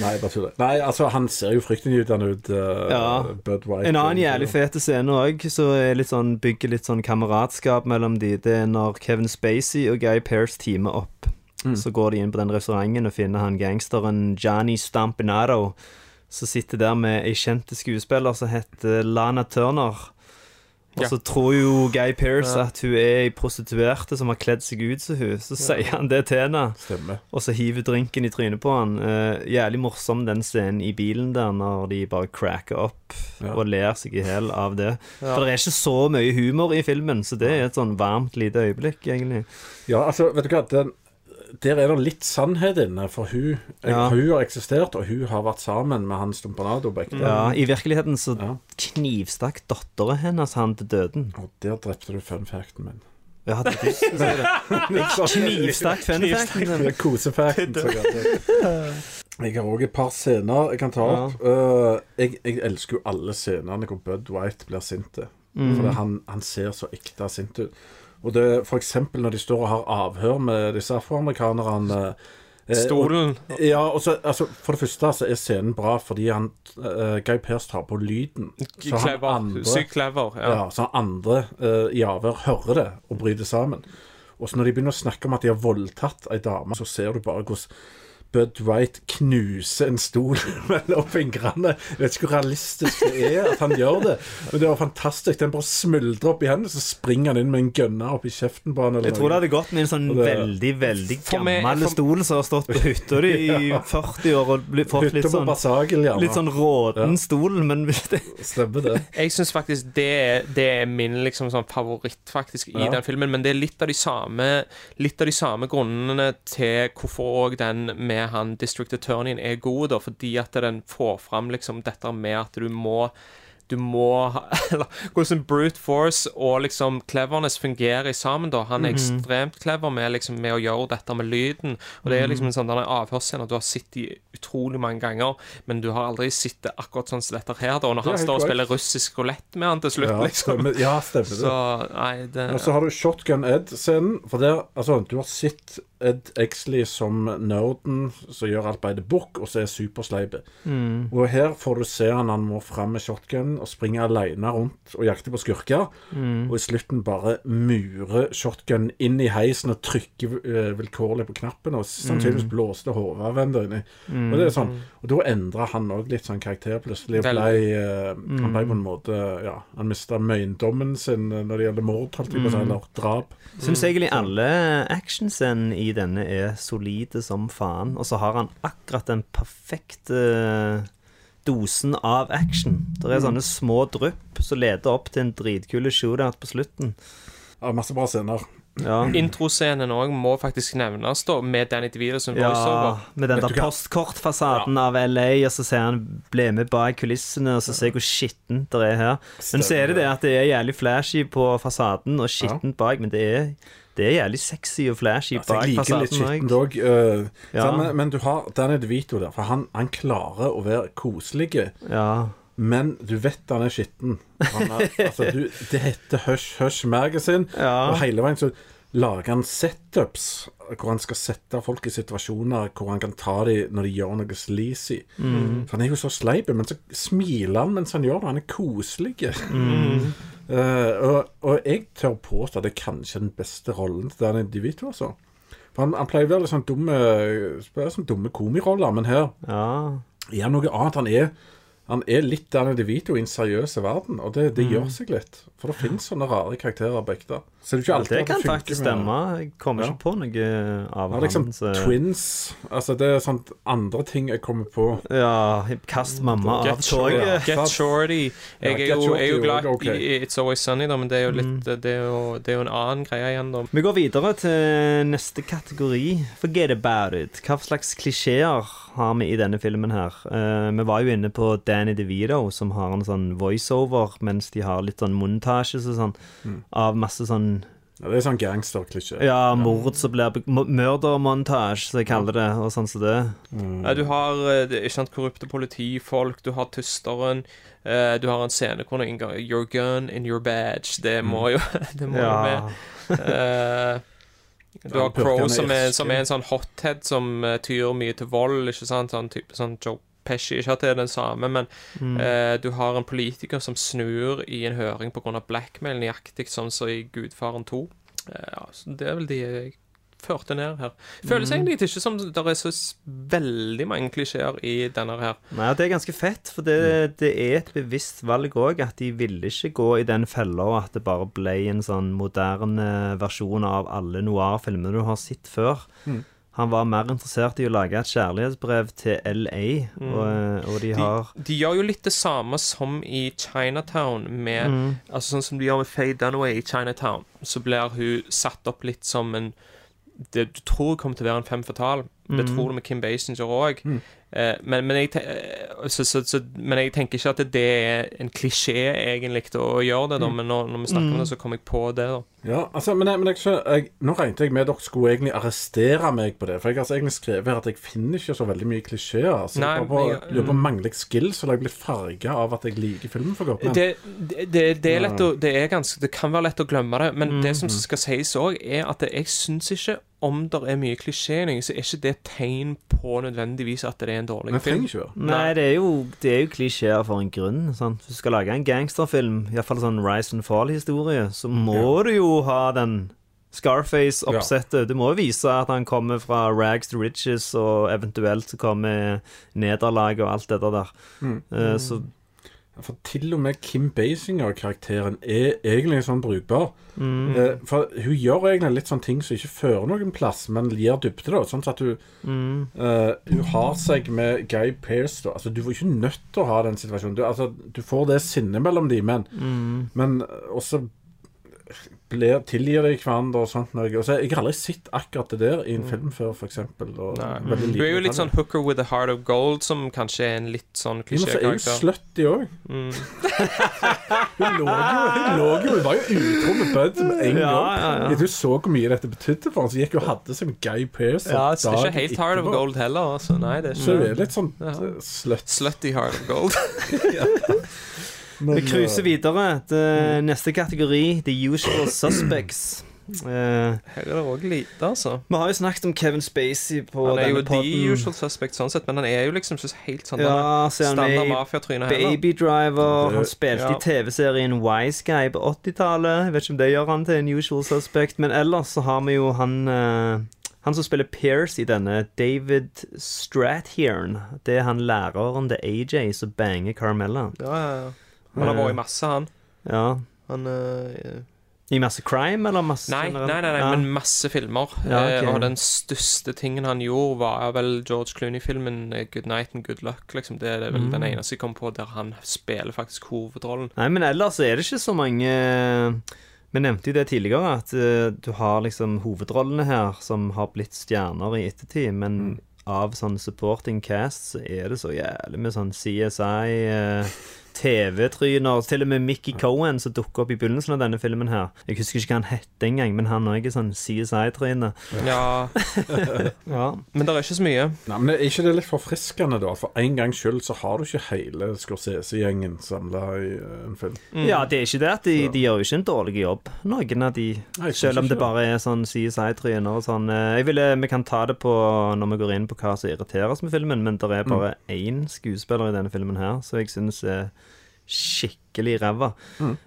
Nei, bare tuller. Nei, altså, han ser jo fryktinngytende ut, uh, Ja. Bud White. En annen jævlig fet scene òg, så litt sånn, bygger litt sånn kameratskap mellom de. Det er når Kevin Spacey og Guy Pearce teamer opp. Så går de inn på den restauranten og finner han gangsteren Johnny Stampinato, som sitter der med ei kjent skuespiller som heter Lana Turner. Og Ja. så tror jo Guy Pearce Ja. at hun er ei prostituerte som har kledd seg ut som hun. Så sier han det til henne. Stemmer. Og så hiver drinken i trynet på han. Uh, jævlig morsom den scenen i bilen der når de bare cracker opp Ja. og ler seg i hjel av det. Ja. For det er ikke så mye humor i filmen, så det er et sånn varmt lite øyeblikk, egentlig. Ja, altså, vet du hva den, Der er det litt sannhet inne, for hun, Ja. hun har eksistert, og hun har vært sammen med han Stumpanado på ekte. Ja, I virkeligheten så Ja. knivstakk dattera hennes han til døden. Og der drepte du fun facten min. Ja, det er si det. <laughs> Knivstakk fun facten. kosefacten. så godt. Jeg har òg et par scener jeg kan ta opp. Uh, jeg, jeg elsker jo alle scenene hvor Bud White blir sint. For han, han ser så ekte sint ut. Og det for eksempel når de står og har avhør med disse afroamerikanerne eh, Stolen. Og, ja, og så, altså, For det første så er scenen bra fordi han uh, Guy Pers tar på lyden. Så han Clever. andre- Sykt clever. Ja. ja, så andre eh, i avhør hører det og bryter sammen. Og så når de begynner å snakke om at de har voldtatt ei dame, så ser du bare hvordan Bud Wright knuser en stol <laughs> mellom fingrene. Jeg vet ikke hvor realistisk det er at han gjør det, men det var fantastisk. Den bare smuldrer opp i hendene, så springer han inn med en gønner opp i kjeften på han. eller Jeg tror det hadde gått med en sånn det- veldig veldig meg- gammel for- stol som har stått på hytta di i <laughs> 40 år og fått litt sånn, Basagel, litt sånn råden Ja. stol, men det, <laughs> Stemmer det. Jeg syns faktisk det, det er min liksom sånn favoritt faktisk i Ja. den filmen. Men det er litt av de samme Litt av de samme grunnene til hvorfor òg den med han District Attorneyen er god, da. Fordi at den får fram liksom dette med at du må du må ha <laughs> Eller hvordan brute force og liksom cleverness fungerer sammen, da. Han er ekstremt clever med, liksom, med å gjøre dette med lyden. Og det er liksom en sånn avhørsscene du har sett utrolig mange ganger, men du har aldri sett det akkurat sånn som dette her, da. Når han står og spiller russisk rulett med han til slutt, Ja, liksom. stemmer, ja, stemmer det. Så nei, det Og så har du Shotgun Ed-scenen. For der, altså, du har sett Ed Exley som nerden som gjør alt by the book, og så er supersleipe. Og her får du se han han må fram med shotgun og springer alene rundt og jakter på skurker. Og i slutten bare mure shotgun inn i heisen og trykker uh, vilkårlig på knappen, og sannsynligvis blåste hodet av en der inni. Og det er sånn Og da endra han òg litt sånn karakter plutselig. Ble, uh, mm. Han ble på en måte Ja, han mista møyndommen sin eh, når det gjelder mord, holdt jeg på å si, eller drap. Syns egentlig alle actionscenene i denne er solide som faen. Og så har han akkurat den perfekte dosen av action. Det er sånne små drypp som leder opp til en dritkul shootout på slutten. Ja, masse bra scener. Ja. Introscenen òg må faktisk nevnes, da, med Danny DeVito som Ja, voiceover. med den der postkortfasaden ja. av LA, og så ser han ble med bak kulissene, og så ser jeg hvor skittent det er her. Men så er det det at det er jævlig flashy på fasaden, og skittent bak, men det er, det er jævlig sexy og flashy Altså, bak fasaden òg. òg. Ja. men, men du har Danny DeVito der, for han, han klarer å være koselig. Ja. Men du vet han er skitten. Han er, altså, du, det heter Hush Hush Magazine, Ja. og hele veien så lager han setups hvor han skal sette folk i situasjoner hvor han kan ta dem når de gjør noe sleazy. Mm. For han er jo så sleip, men så smiler han mens han gjør det. Han er koselig. Mm. Eh, og, og jeg tør påstå at det er kanskje den beste rollen til Danny DeVito. Altså. For han, han pleier å være litt sånn dumme, spiller sånn dumme komiroller, men her ja. er han noe annet. Han er, han er litt Danny DeVito i en seriøs verden, og det, det gjør seg litt. For det finnes sånne rare karakterer på ekte. Så det er jo ikke alltid Det kan det faktisk med- stemme. Jeg kommer Ja. ikke på noe av Ja, liksom han. så- Twins Altså Det er sånt andre ting jeg kommer på. Ja, kast mamma av Get, av toget. get shorty. Ja, Jeg er Get jo, Shorty jeg er jo er glad jo i It's Always Sunny, da, men det er jo Mm. Det er jo, det er jo en annen greie igjen, da. Vi går videre til neste kategori. Forget about it. Hva slags klisjeer har vi i denne filmen her? Uh, vi var jo inne på Danny DeVito, som har en sånn voiceover, mens de har litt sånn montasjes og sånn, Mm. av masse sånn Ja, det er sånn gangsterklisjé. Ja, mord som blir Murdermontasje, som jeg kaller det, og sånn som det. Ja, du har eh, ikke sant, korrupte politifolk, du har tysteren, Uh, du har en scene hvor det inngår Your gun in your badge. Det må jo <laughs> Det må jo Ja. med. <laughs> Eh, du har Ja, Crow, som er, som er en sånn hothead som uh, tyr mye til vold. Ikke sant? Sånn type sånn Joe Pesci. Ikke at det er den samme, men Mm. uh, du har en politiker som snur i en høring pga. blackmail, nøyaktig sånn som så i Gudfaren 2. Uh, ja, så det er vel de jeg førte ned her. Føles Mm. egentlig ikke som det er så veldig mange klisjeer i denne her. Nei, det er ganske fett, for det, det er et bevisst valg òg, at de ville ikke gå i den fella at det bare ble en sånn moderne versjon av alle noir-filmer du har sett før. Han var mer interessert i å lage et kjærlighetsbrev til LA, og, og de De, har de gjør jo litt det samme som i Chinatown, med Altså sånn som de gjør med Faye Dunaway i Chinatown. Så blir hun satt opp litt som en det du tror kommer til å være en fem fatal. Det tror du med Kim Basinger òg. Eh, men, men, eh, så, så, så, men jeg tenker ikke at det er en klisjé, egentlig, å gjøre det, da. Men når, når vi snakker om det, så kom jeg på det, da. Ja, altså, men, jeg, men jeg, jeg, Nå regnet jeg med dere skulle egentlig arrestere meg på det. For jeg har altså egentlig skrevet her at jeg finner ikke så veldig mye klisjeer. Altså, Nei, jeg på, jeg- lurer på mangler jeg skills, eller jeg blitt farga av at jeg liker filmen for godt. Det, det, det, det er lett å Det er ganske Det kan være lett å glemme det, men det som skal sies òg, er at jeg syns ikke om det er mye klisjé, i noe, så er ikke det tegn på nødvendigvis at det er en dårlig men film. ikke. Nei, det er jo, det er jo klisjeer for en grunn. Sant? Hvis du skal lage en gangsterfilm, iallfall sånn Rise and Fall-historie, så må du jo ha den Scarface-oppsettet. Du må jo vise at han kommer fra rags to riches, og eventuelt kommer nederlag og alt det der. Eh, så For til og med Kim Basinger-karakteren er egentlig sånn brukbar. Mm. Eh, for hun gjør egentlig litt sånne ting som ikke fører noen plass, men gir dybde. da Sånn at hun Mm. eh, Hun har seg med Guy Pearce. da Altså Du var ikke nødt til å ha den situasjonen. Du, altså, du får det sinnet mellom de, men, Mm. men også blir, tilgir de hverandre og sånt. Noe. Altså, jeg har aldri sett akkurat det der i en film før, Nei. veldig Du er jo litt sånn hooker with a heart of gold, som kanskje er en litt sånn Ja, men så er jo klisjékarakter. slutty òg. Mm. <laughs> hun lå jo Hun lå jo Hun var jo utro med Bud med en Ja, gang. ja, ja. Du så hvor mye dette betydde for henne, så gikk hun og hadde seg med Guy Pearce. Ja, det er ikke helt heart of gold heller. Altså. Nei, det er Så hun er litt sånn Ja. slutty heart of gold. <laughs> <laughs> Men, vi cruiser uh, videre til neste kategori, The Usual Suspects. Uh, Her er det òg lite, altså. vi har jo snakket om Kevin Spacey på Han er jo podden. the usual suspect sånn sett, men han er jo liksom ikke helt sånn Ja, så han standard mafiatryne heller. Baby Driver. Han spilte ja. i TV-serien Wise Guy på 80-tallet. Jeg vet ikke om det gjør han til en usual suspect, men ellers så har vi jo han uh, Han som spiller Pierce i denne, David Strathairn. Det er han læreren til AJ som banger Carmella. Ja, ja, ja. Han har vært i masse, han. Ja. Han uh, I masse crime, eller masse Nei, nei, nei, nei Ja. men masse filmer. Ja, ok. Eh, og den største tingen han gjorde, var vel George Clooney-filmen eh, 'Good Night and Good Luck'. Liksom. Det er vel Mm. den eneste jeg kom på der han spiller faktisk hovedrollen. Nei, men ellers er det ikke så mange Vi nevnte jo det tidligere, at uh, du har liksom hovedrollene her som har blitt stjerner i ettertid, men av sånn supporting cast så er det så jævlig med sånn CSI eh, TV-tryner. Til og med Mickey Cohen som dukker opp i begynnelsen av denne filmen her. Jeg husker ikke hva han het engang, men han òg er sånn CSI-tryne. Ja, <laughs> Ja. men det er ikke så mye. Nei, men Er ikke det litt forfriskende, da? For en gangs skyld så har du ikke hele Scorsese-gjengen samla i uh, en film. ja, det er ikke det at de, de gjør jo ikke en dårlig jobb, noen av de. Nei, Selv om det bare er sånn CSI-tryner og sånn. Eh, Jeg ville, Vi kan ta det på når vi går inn på hva som irriterer oss med filmen, men det er bare én skuespiller i denne filmen her, så jeg syns er skikkelig ræva.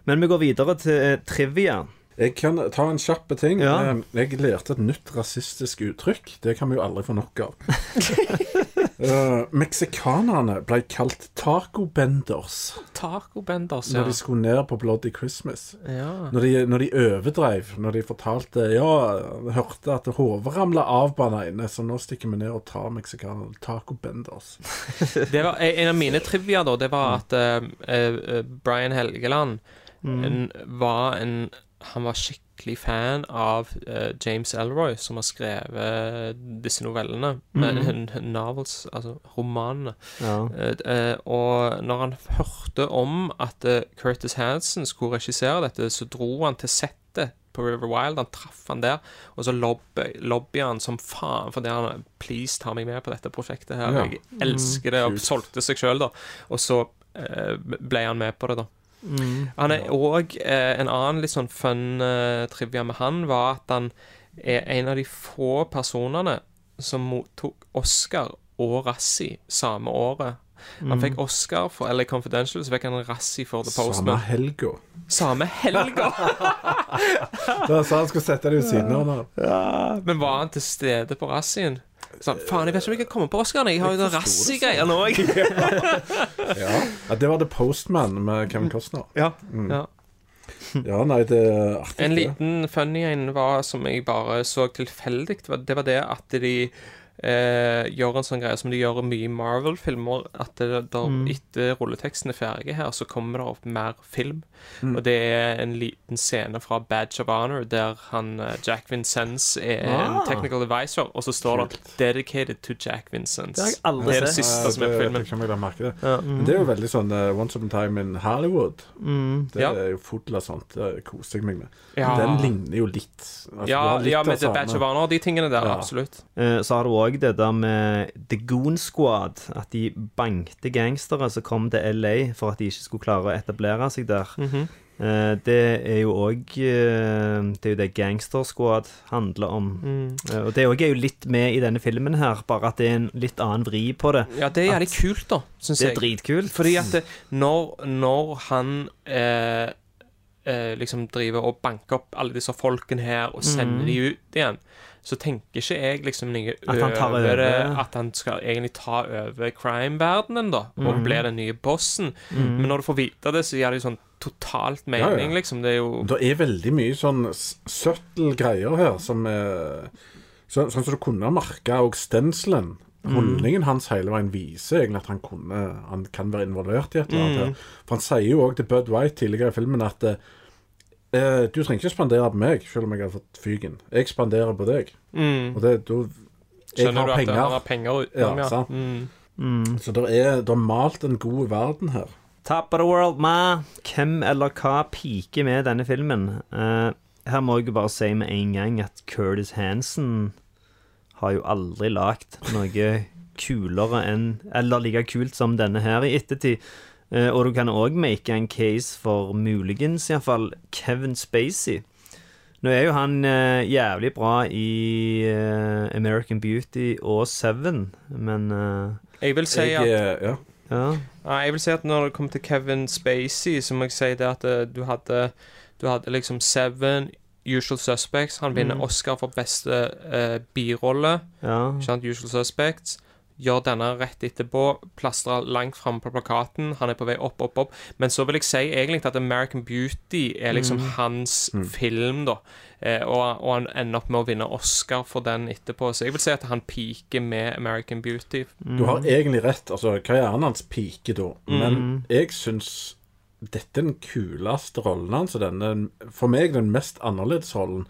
Men vi går videre til eh, trivia. Jeg kan ta en kjapp ting. Ja. Eh, Jeg lærte et nytt rasistisk uttrykk. Det kan vi jo aldri få nok av. <laughs> Eh, Meksikanerne ble kalt tacobenders Taco Benders, ja. når de skulle ned på Bloody Christmas. ja. Når de, når de overdreiv, når de fortalte Ja, hørte at hodet ramla av på den ene, så nå stikker vi ned og tar meksikanerne. Tacobenders. <laughs> Det var En av mine trivia, da, det var at uh, uh, Brian Helgeland en, var en Han var skikkelig fan av uh, James Elroy, som har skrevet disse novellene. eh, novels, altså romanene. Ja. Uh, uh, og når han hørte om at Curtis Hansen skulle regissere dette, så dro han til settet på River Wild. Han traff han der, og så lobby, lobbya han som faen fordi han Please, ta meg med på dette prosjektet her. Ja. Jeg elsker det. Og solgte seg sjøl, da. Og så ble han med på det, da. Mm. Han er òg eh, En annen litt sånn fun eh, trivia med han var at han er en av de få personene som mottok Oscar og Razzie samme året. Han fikk Oscar for LA Confidential, så fikk han Razzie for The Samme Postman. helga. Samme helga! <laughs> Da sa han skulle sette det ved siden av Ja. Men var han til stede på Razzien? Sånn, faen, jeg vet ikke om jeg kan komme på Oscaren. Jeg har jo den Razzie-greia nå, jeg. <laughs> Ja. ja, Det var The Postman med Kevin Costner. Ja. ja. Ja, nei, det er artig. En liten funny en var som jeg bare så tilfeldig. Det var det at de eh, gjør en sånn greie som de gjør mye i Marvel-filmer, at det, der, Mm. etter rulleteksten er ferdig her, så kommer det opp mer film. Mm. Og det er en liten scene fra Badge of Honor der han eh, Jack Vincennes er Ah. en technical advisor, og så står det 'Dedicated to Jack Vincennes'. Det har jeg aldri Det er det siste ja, som er på filmen. fikk jeg merke det. Ja. Mm. det er jo veldig sånn uh, Once upon a time in Hollywood. Mm. Det Ja. er jo full av sånt. Det koser jeg meg med. Ja. Den ligner jo litt. Altså, Ja, litt ja med The Badge of Honor og de tingene der. Ja. Absolutt. Eh, Så har du òg det der med The Goon Squad. At de bankte gangstere som kom til LA for at de ikke skulle klare å etablere seg der. Mhm. Eh, Det er jo òg Det er jo det Gangster Squad handler om. Mm. Eh, Og det òg er jo litt med i denne filmen her, bare at det er en litt annen vri på det. Ja, det er jævlig kult, da, syns Det er dritkult. Fordi at det, når, når han eh, eh, liksom driver og banker opp alle disse folkene her og sender mm. de ut igjen, så tenker ikke jeg liksom noe At han tar over at han skal egentlig ta over crime-verdenen, da, og mm. bli den nye bossen. Mm. Men når du får vite det, så gir det jo sånn totalt Ja, ja. mening, liksom. Det er jo Det er veldig mye sånn søttel greier her som er så, Sånn som du kunne ha merka og stenselen. Mm. Holdningen hans hele veien viser egentlig at han kunne Han kan være involvert i et eller annet. Mm. her. For han sier jo òg til Bud White tidligere i filmen at eh, du trenger ikke spandere på meg, selv om jeg har fått fyken. Jeg spanderer på deg. mm. Og det, du, Jeg Skjønner har du at penger. han har penger utenom, Ja, ja. sant. Mm. Mm. Så det er, det er malt en god verden her. Top of the world, ma. Hvem eller hva piker med denne filmen? Eh, her må jeg jo bare si med en gang at Curtis Hansen har jo aldri lagd noe <laughs> kulere enn Eller like kult som denne her i ettertid. Eh, og du kan òg make en case for muligens iallfall Kevin Spacey. Nå er jo han eh, jævlig bra i eh, American Beauty og Seven, men eh, Jeg vil si Jeg, at eh, ja. ja. Nei, jeg vil si at når det kommer til Kevin Spacey, så må jeg si det at eh, du hadde Du hadde liksom Seven, Usual Suspects. Han vinner Mm. Oscar for beste eh, birolle. ja. Usual Suspects. Gjør denne rett etterpå. Plastrer langt framme på plakaten. Han er på vei opp, opp, opp. Men så vil jeg si egentlig at American Beauty er liksom Mm. hans film, da. Eh, og, og han ender opp med å vinne Oscar for den etterpå. Så jeg vil si at han peaker med American Beauty. Du har egentlig rett. altså Karrieren hans piker da. Men Mm. jeg syns dette er den kuleste rollen hans. og denne, For meg den mest annerledes rollen.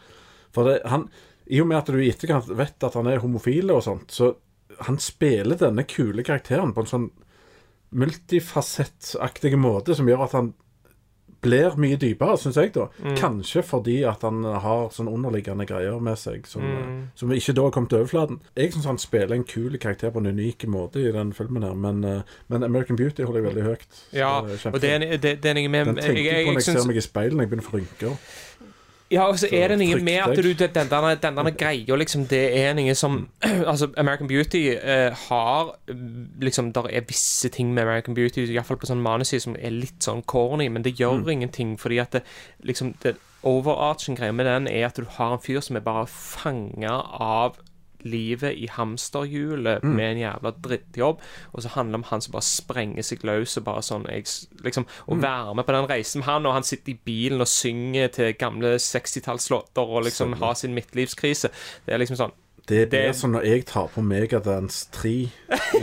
For det, han, I og med at du i etterkant vet at han er homofil og sånt, så han spiller denne kule karakteren på en sånn multifasettaktig måte som gjør at han blir mye dypere, syns jeg, da. Kanskje fordi at han har sånn underliggende greier med seg som, som ikke da har kommet til overflaten. Jeg syns han spiller en kul karakter på en unik måte i den filmen her, men, eh, men American Beauty holder jeg veldig høyt. Ja, og det er, det, det er jeg med Den tenker jeg på når jeg ser meg i speilet når jeg begynner å få rynker. Ja, og så er det noe med at du Den, den, derne- den derne greia, liksom, det er noe som <clears throat> Altså, American Beauty eh, har mm, Liksom, der er visse ting med American Beauty, iallfall på sånn manusside, som er litt sånn corny, men det gjør Mm. ingenting, fordi at det, liksom Det overarching greia med den er at du har en fyr som er bare fanga av livet i hamsterhjulet Mm. med en jævla drittjobb, og så handler det om han som bare sprenger seg løs og bare sånn jeg, Liksom Å Mm. være med på den reisen med han, og han sitter i bilen og synger til gamle 60-tallslåter og liksom Stemmer. har sin midtlivskrise. Det er liksom sånn Det blir Det- som når jeg tar på Megadance 3 i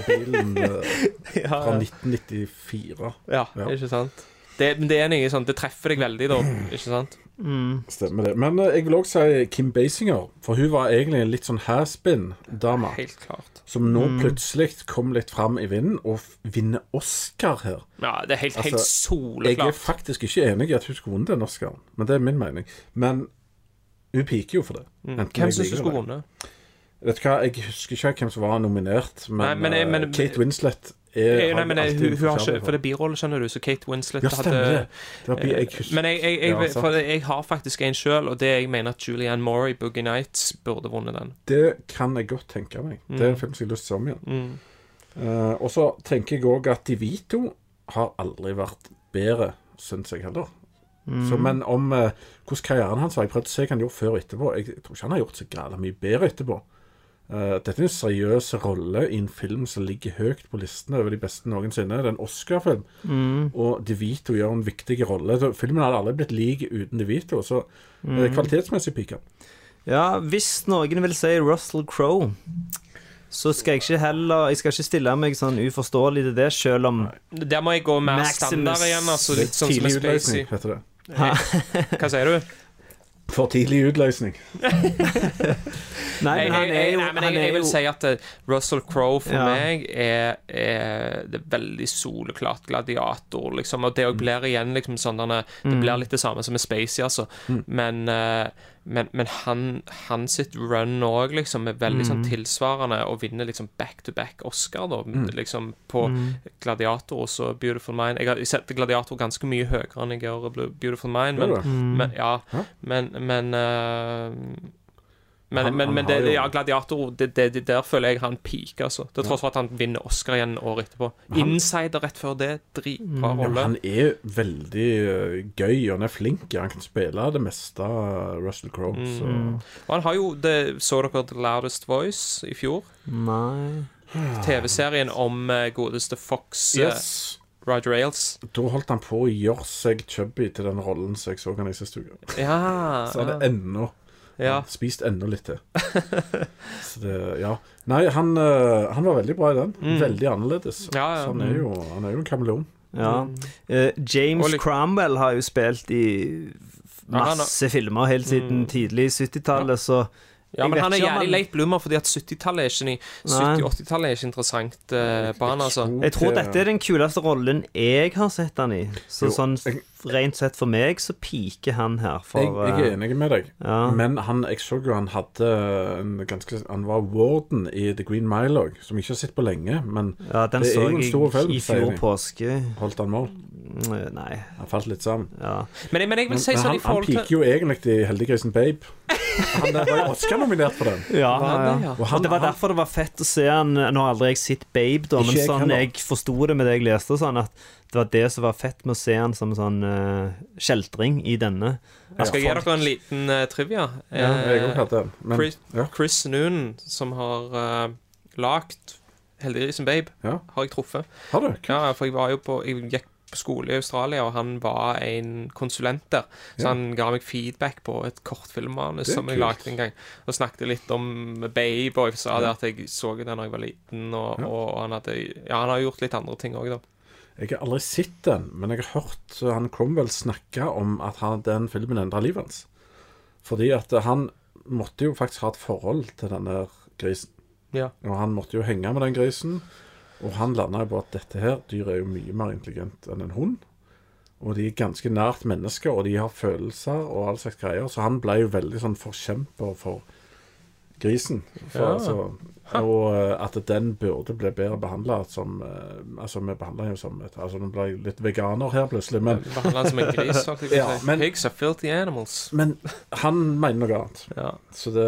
bilen <laughs> eh, Ja, fra 1994. ja, Ja. ikke sant? Det, men det er noe sånn Det treffer deg veldig, da. Ikke sant? Stemmer det. Men uh, jeg vil også si Kim Basinger, for hun var egentlig en litt sånn hairspin-dame. Helt klart. Som nå plutselig kom litt fram i vinden og vinner Oscar her. Ja, det er helt, helt soleklart. Jeg er faktisk ikke enig i at hun skulle vunnet den Oscaren, men det er min mening. Men hun piker jo for det. Mm. Hvem syns du skulle det. vunnet? Vet du hva, Jeg husker ikke hvem som var nominert, men, Nei, men- jeg, men- Kate Winslet Eh, Nei, men eh, hun, hun har ikke For det er birolle, skjønner du, så Kate Winslet Ja, hadde det. Bi- jeg Men jeg, jeg, jeg, Ja, for jeg har faktisk en sjøl, og det jeg mener at Julianne Moore i Boogie Nights burde vunnet den. Det kan jeg godt tenke meg. Det er en film som jeg har lyst til å se om igjen. Mm. Eh, og så tenker jeg òg at De Vito har aldri vært bedre, syns jeg heller. Så, men om eh, hvordan karrieren hans var Jeg prøvde å se hva han gjorde før og etterpå. Jeg, jeg tror ikke han har gjort så galt mye bedre etterpå. Eh, dette er en seriøs rolle i en film som ligger høyt på listene over de beste noensinne. Det er en Oscar-film, og De Vito gjør en viktig rolle. Så filmen hadde aldri blitt lik uten De Vito, så eh, kvalitetsmessig piker han. Ja, hvis noen vil si Russell Crowe, så skal jeg ikke heller Jeg skal ikke stille meg sånn uforståelig til det, selv om Der må jeg gå mer Maximus- standard igjen, altså. Litt sånn som Spacey. Hva sier du? For tidlig utløsning. <laughs> Nei, men han er jo, nei, men han jeg, er jeg vil jo si at eh, Russell Crowe for Ja. meg er, er det veldig soleklart gladiator, liksom. Og det òg blir igjen liksom sånn Det Mm. blir litt det samme som med Spacey, altså. Men, eh, men, men han, han sitt run òg, liksom, er veldig sånn Mm. tilsvarende og vinner liksom back to back Oscar, da, liksom, på Mm. Gladiator og så Beautiful Mind. Jeg har sett Gladiator ganske mye høyere enn jeg gjør Beautiful Mind, men? Mm. men ja, Hæ? men, men eh, men, Han- men, han men det, jo- ja, Gladiator, det, det, det der føler jeg han peaker, altså. Til tross for at han vinner Oscar igjen året etterpå. han- Insider rett før det, dritbra Ja, han er veldig eh, gøy, og han er flink. Han kan spille det meste av Russell Crowe. Mm. Så Og han har jo det, Så dere The Loudest Voice i fjor? Nei TV-serien om eh, godeste Fox eh, yes. Roger Ailes. Da holdt han på å gjøre seg chubby til den rollen som jeg så han i siste uke. Ja. Så han er ennå ja. Spist enda litt til. <laughs> Så det, ja. Nei, han, eh, han var veldig bra i den. Mm. Veldig annerledes. Ja, ja. Så han er jo, han er jo en kameleon. Ja. Uh, James Cromwell har jo spilt i Ja, masse filmer helt siden Mm. tidlig 70-tallet, så Ja, men han er jævlig late bloomer, fordi at 70-tallet er ikke ni- 70-80-tallet er ikke interessant uh, på han, altså. Jeg tror dette er den kuleste rollen jeg har sett han i. Så Jo, sånn jeg- rent sett for meg så piker han her. For, Jeg, jeg er eh, enig med deg, ja. men han, jeg så jo han hadde en ganske Han var warden i The Green Mile òg, som jeg ikke har sett på lenge, men ja, den det er så jo en stor film, i fjor påske. holdt han mål. Mm, Nei, Han falt litt sammen. ja. Men, men jeg vil si men sånn han, i forhold til piker jo egentlig i Heldiggrisen Babe. Han var jo Oscar-nominert for den. Ja, ja? Og han, Og det var derfor det var fett å se han Nå har aldri jeg sett Babe, da, men jeg sånn jeg forsto det med det jeg leste, sånn at det var det som var fett med å se han som sånn uh, kjeltring i denne. Jeg skal gi dere en liten uh, trivia. ja, jeg har den. Men Chris, ja. Chris Noonan, som har uh, lagd Heldiggrisen Babe, Ja. har jeg truffet. har du? Ja, for jeg var jo på Jeg gikk på skole i Australia, og han var en konsulent der. Så Ja. han ga meg feedback på et kortfilmmanus Det som jeg lagde en gang. Og snakket litt om Babyboy, jeg sa det at jeg så den da jeg var liten, og, Ja. og han hadde Ja, han har gjort litt andre ting òg, da. Jeg har aldri sett den, men jeg har hørt han Cromwell snakke om at han, den filmen endra livet hans. Fordi at han måtte jo faktisk ha et forhold til denne grisen. Ja. Og han måtte jo henge med den grisen. Og han landa på at dette her dyret er jo mye mer intelligent enn en hund. Og de er ganske nært mennesker, og de har følelser og all slags greier. Så han ble jo veldig sånn forkjemper for grisen. For, Ja. altså, og eh, at den burde bli bedre behandla som eh, Altså, vi behandler jo som et Altså, nå ble jeg litt veganer her plutselig, men, Behandla han som en gris, faktisk. <laughs> Ja, men- Pigs are filthy animals. men han mener noe annet. Ja. Så det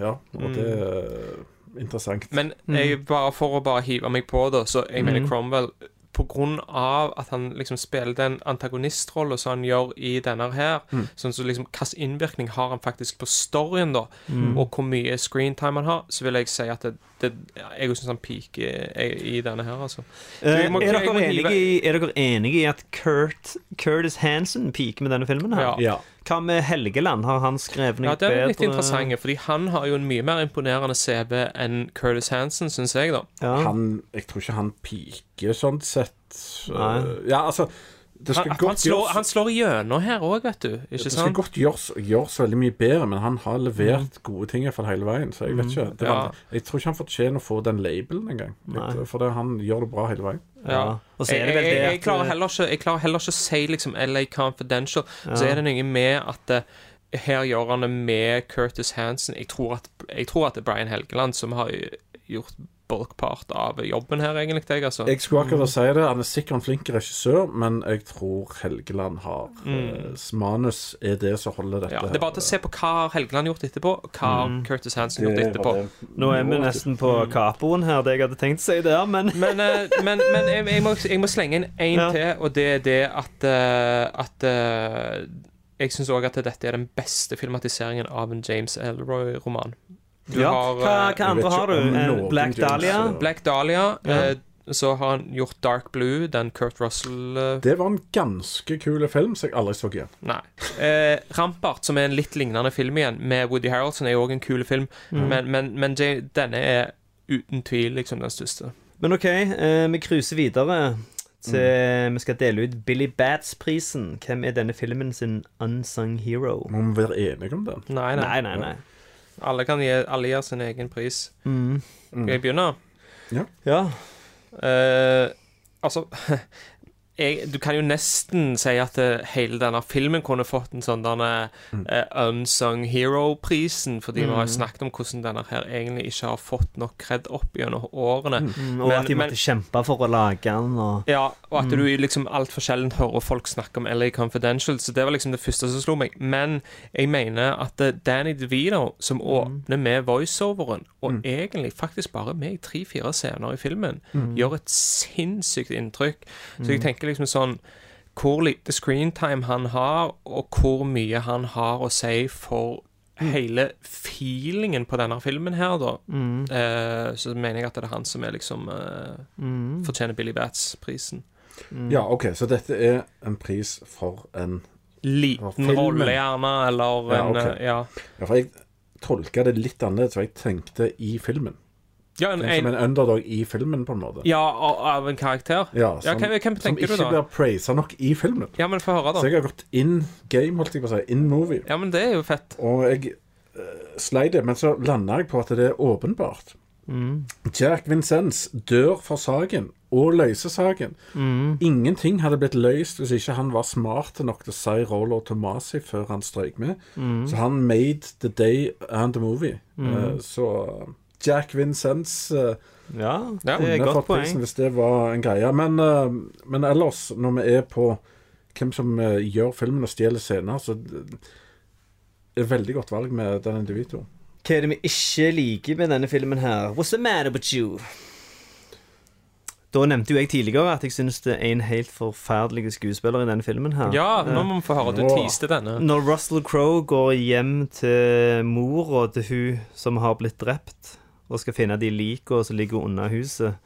Ja, og det er interessant. Men jeg, bare for å bare hive meg på, da, så jeg mener Cromwell på grunn av at han liksom spiller den antagonistrolla som han gjør i denne her, sånn så liksom hvilken innvirkning har han faktisk på storyen, da, og hvor mye screentime han har, så vil jeg si at det, det Jeg syns han peaker i, denne her, altså. Eh, må- er, dere enige i, er dere enige i at Kurt, Curtis Hansen piker med denne filmen? her? Ja. Ja. Hva med Helgeland? Har han skrevet noe bedre? Ja, det er litt bedre? interessant, fordi han har jo en mye mer imponerende CV enn Curtis Hansen, syns jeg, da. Ja. Han Jeg tror ikke han piker sånn sett. Nei. Ja, altså Det skal Han, han, slår, gjøres han slår gjennom her òg, vet du. Ikke Det skal sant? godt gjøres, gjøres veldig mye bedre, men han har levert gode ting iallfall hele veien. Så jeg vet ikke det Ja. Jeg tror ikke han fortjener å få den labelen engang. For det, han gjør det bra hele veien. Ja. Jeg, jeg, jeg, klarer heller ikke, jeg klarer heller ikke å si liksom LA Confidential. Så er det noe med at eh, her gjør han det med Curtis Hansen. Jeg tror at, jeg tror at det er Brian Helgeland som har gjort bulkpart av jobben her, egentlig. Jeg, altså. Jeg skulle akkurat si det. Han er sikkert en flink regissør, men jeg tror Helgeland har eh, Manus er det som holder dette Mm. ja, det er bare til å se på hva har Helgeland gjort etterpå, og hva mm. Curtis Hansen gjort etterpå. det. Nå er vi nesten på Capoen her, det jeg hadde tenkt å si der, men <laughs> Men, eh, men, men jeg, jeg, må, jeg må slenge inn én Ja. til, og det er det at, eh, at Jeg syns òg at dette er den beste filmatiseringen av en James Elroy-roman. Du ja. har, Hva, eh, hva andre har du? Eh, Black Dahlia? Black Dahlia. Ja. eh, så har han gjort Dark Blue, den Kurt Russell eh, Det var en ganske kul film som jeg aldri så igjen. Nei. Eh, Rampart, som er en litt lignende film igjen, med Woody Harrelson, er jo òg en kul film, men, men, men J- denne er uten tvil liksom den største. Men OK, eh, vi cruiser videre til Vi skal dele ut Billy Bats-prisen. Hvem er denne filmen sin unsung hero? Må vi være enige om den? Nei, nei. Nei, nei, nei. Alle kan gi Alle gir sin egen pris. Mm. Skal jeg begynne? Ja. Eh, altså <laughs> jeg, Du kan jo nesten si at eh, hele denne filmen kunne fått en sånn denne uh, Unsung Hero-prisen, fordi vi har snakket om hvordan denne her egentlig ikke har fått nok kred opp gjennom årene. Mm, og Men- at de måtte men- kjempe for å lage den. Og... Ja, og at du liksom altfor sjelden hører folk snakke om LA Confidential. Så det var liksom det første som slo meg. Men jeg mener at eh, Danny DeVito, som åpner med voiceoveren, og egentlig faktisk bare med i tre-fire scener i filmen, gjør et sinnssykt inntrykk. Så jeg tenker liksom sånn Hvor lite screentime han har, og hvor mye han har å si for hele feelingen på denne filmen her, da. Eh, så mener jeg at det er han som er liksom eh, fortjener Billy Bats-prisen. Ja, OK, så dette er en pris for en Liten rolle, gjerne, eller Ja, en ok. eh, ja. Ja, for jeg tolka det litt annerledes, for jeg tenkte i filmen. Ja, en, Som en, en underdog i filmen, på en måte. ja, av en karakter? Ja, Ja, hvem, som ikke blir praisa nok i filmen. Ja, men få høre, Så jeg har gått in game, holdt jeg på å si. In movie. Ja, men det er jo fett. Og jeg uh, sleit det, men så landa jeg på at det er åpenbart. Jack Vincennes dør for saken, og løse saken. Ingenting hadde blitt løst hvis ikke han var smart nok til å si Rollo Tomasi før han strøyk med. Så han made the day and the movie. Eh, så Jack Vincennes uh, Ja, det er et kunne godt fått prisen poeng. hvis det var en greie. Men, uh, men ellers, når vi er på hvem som gjør filmen og stjeler scener, så er veldig godt valg med den individuen Hva er det vi ikke liker med denne filmen her? What's the matter with you? Da nevnte jo jeg tidligere at jeg syns det er en helt forferdelig skuespiller i denne filmen her. Ja, nå må vi få høre. at Du tiste denne. Når Russell Crowe går hjem til mora til hun som har blitt drept, og skal finne de likene som ligger under huset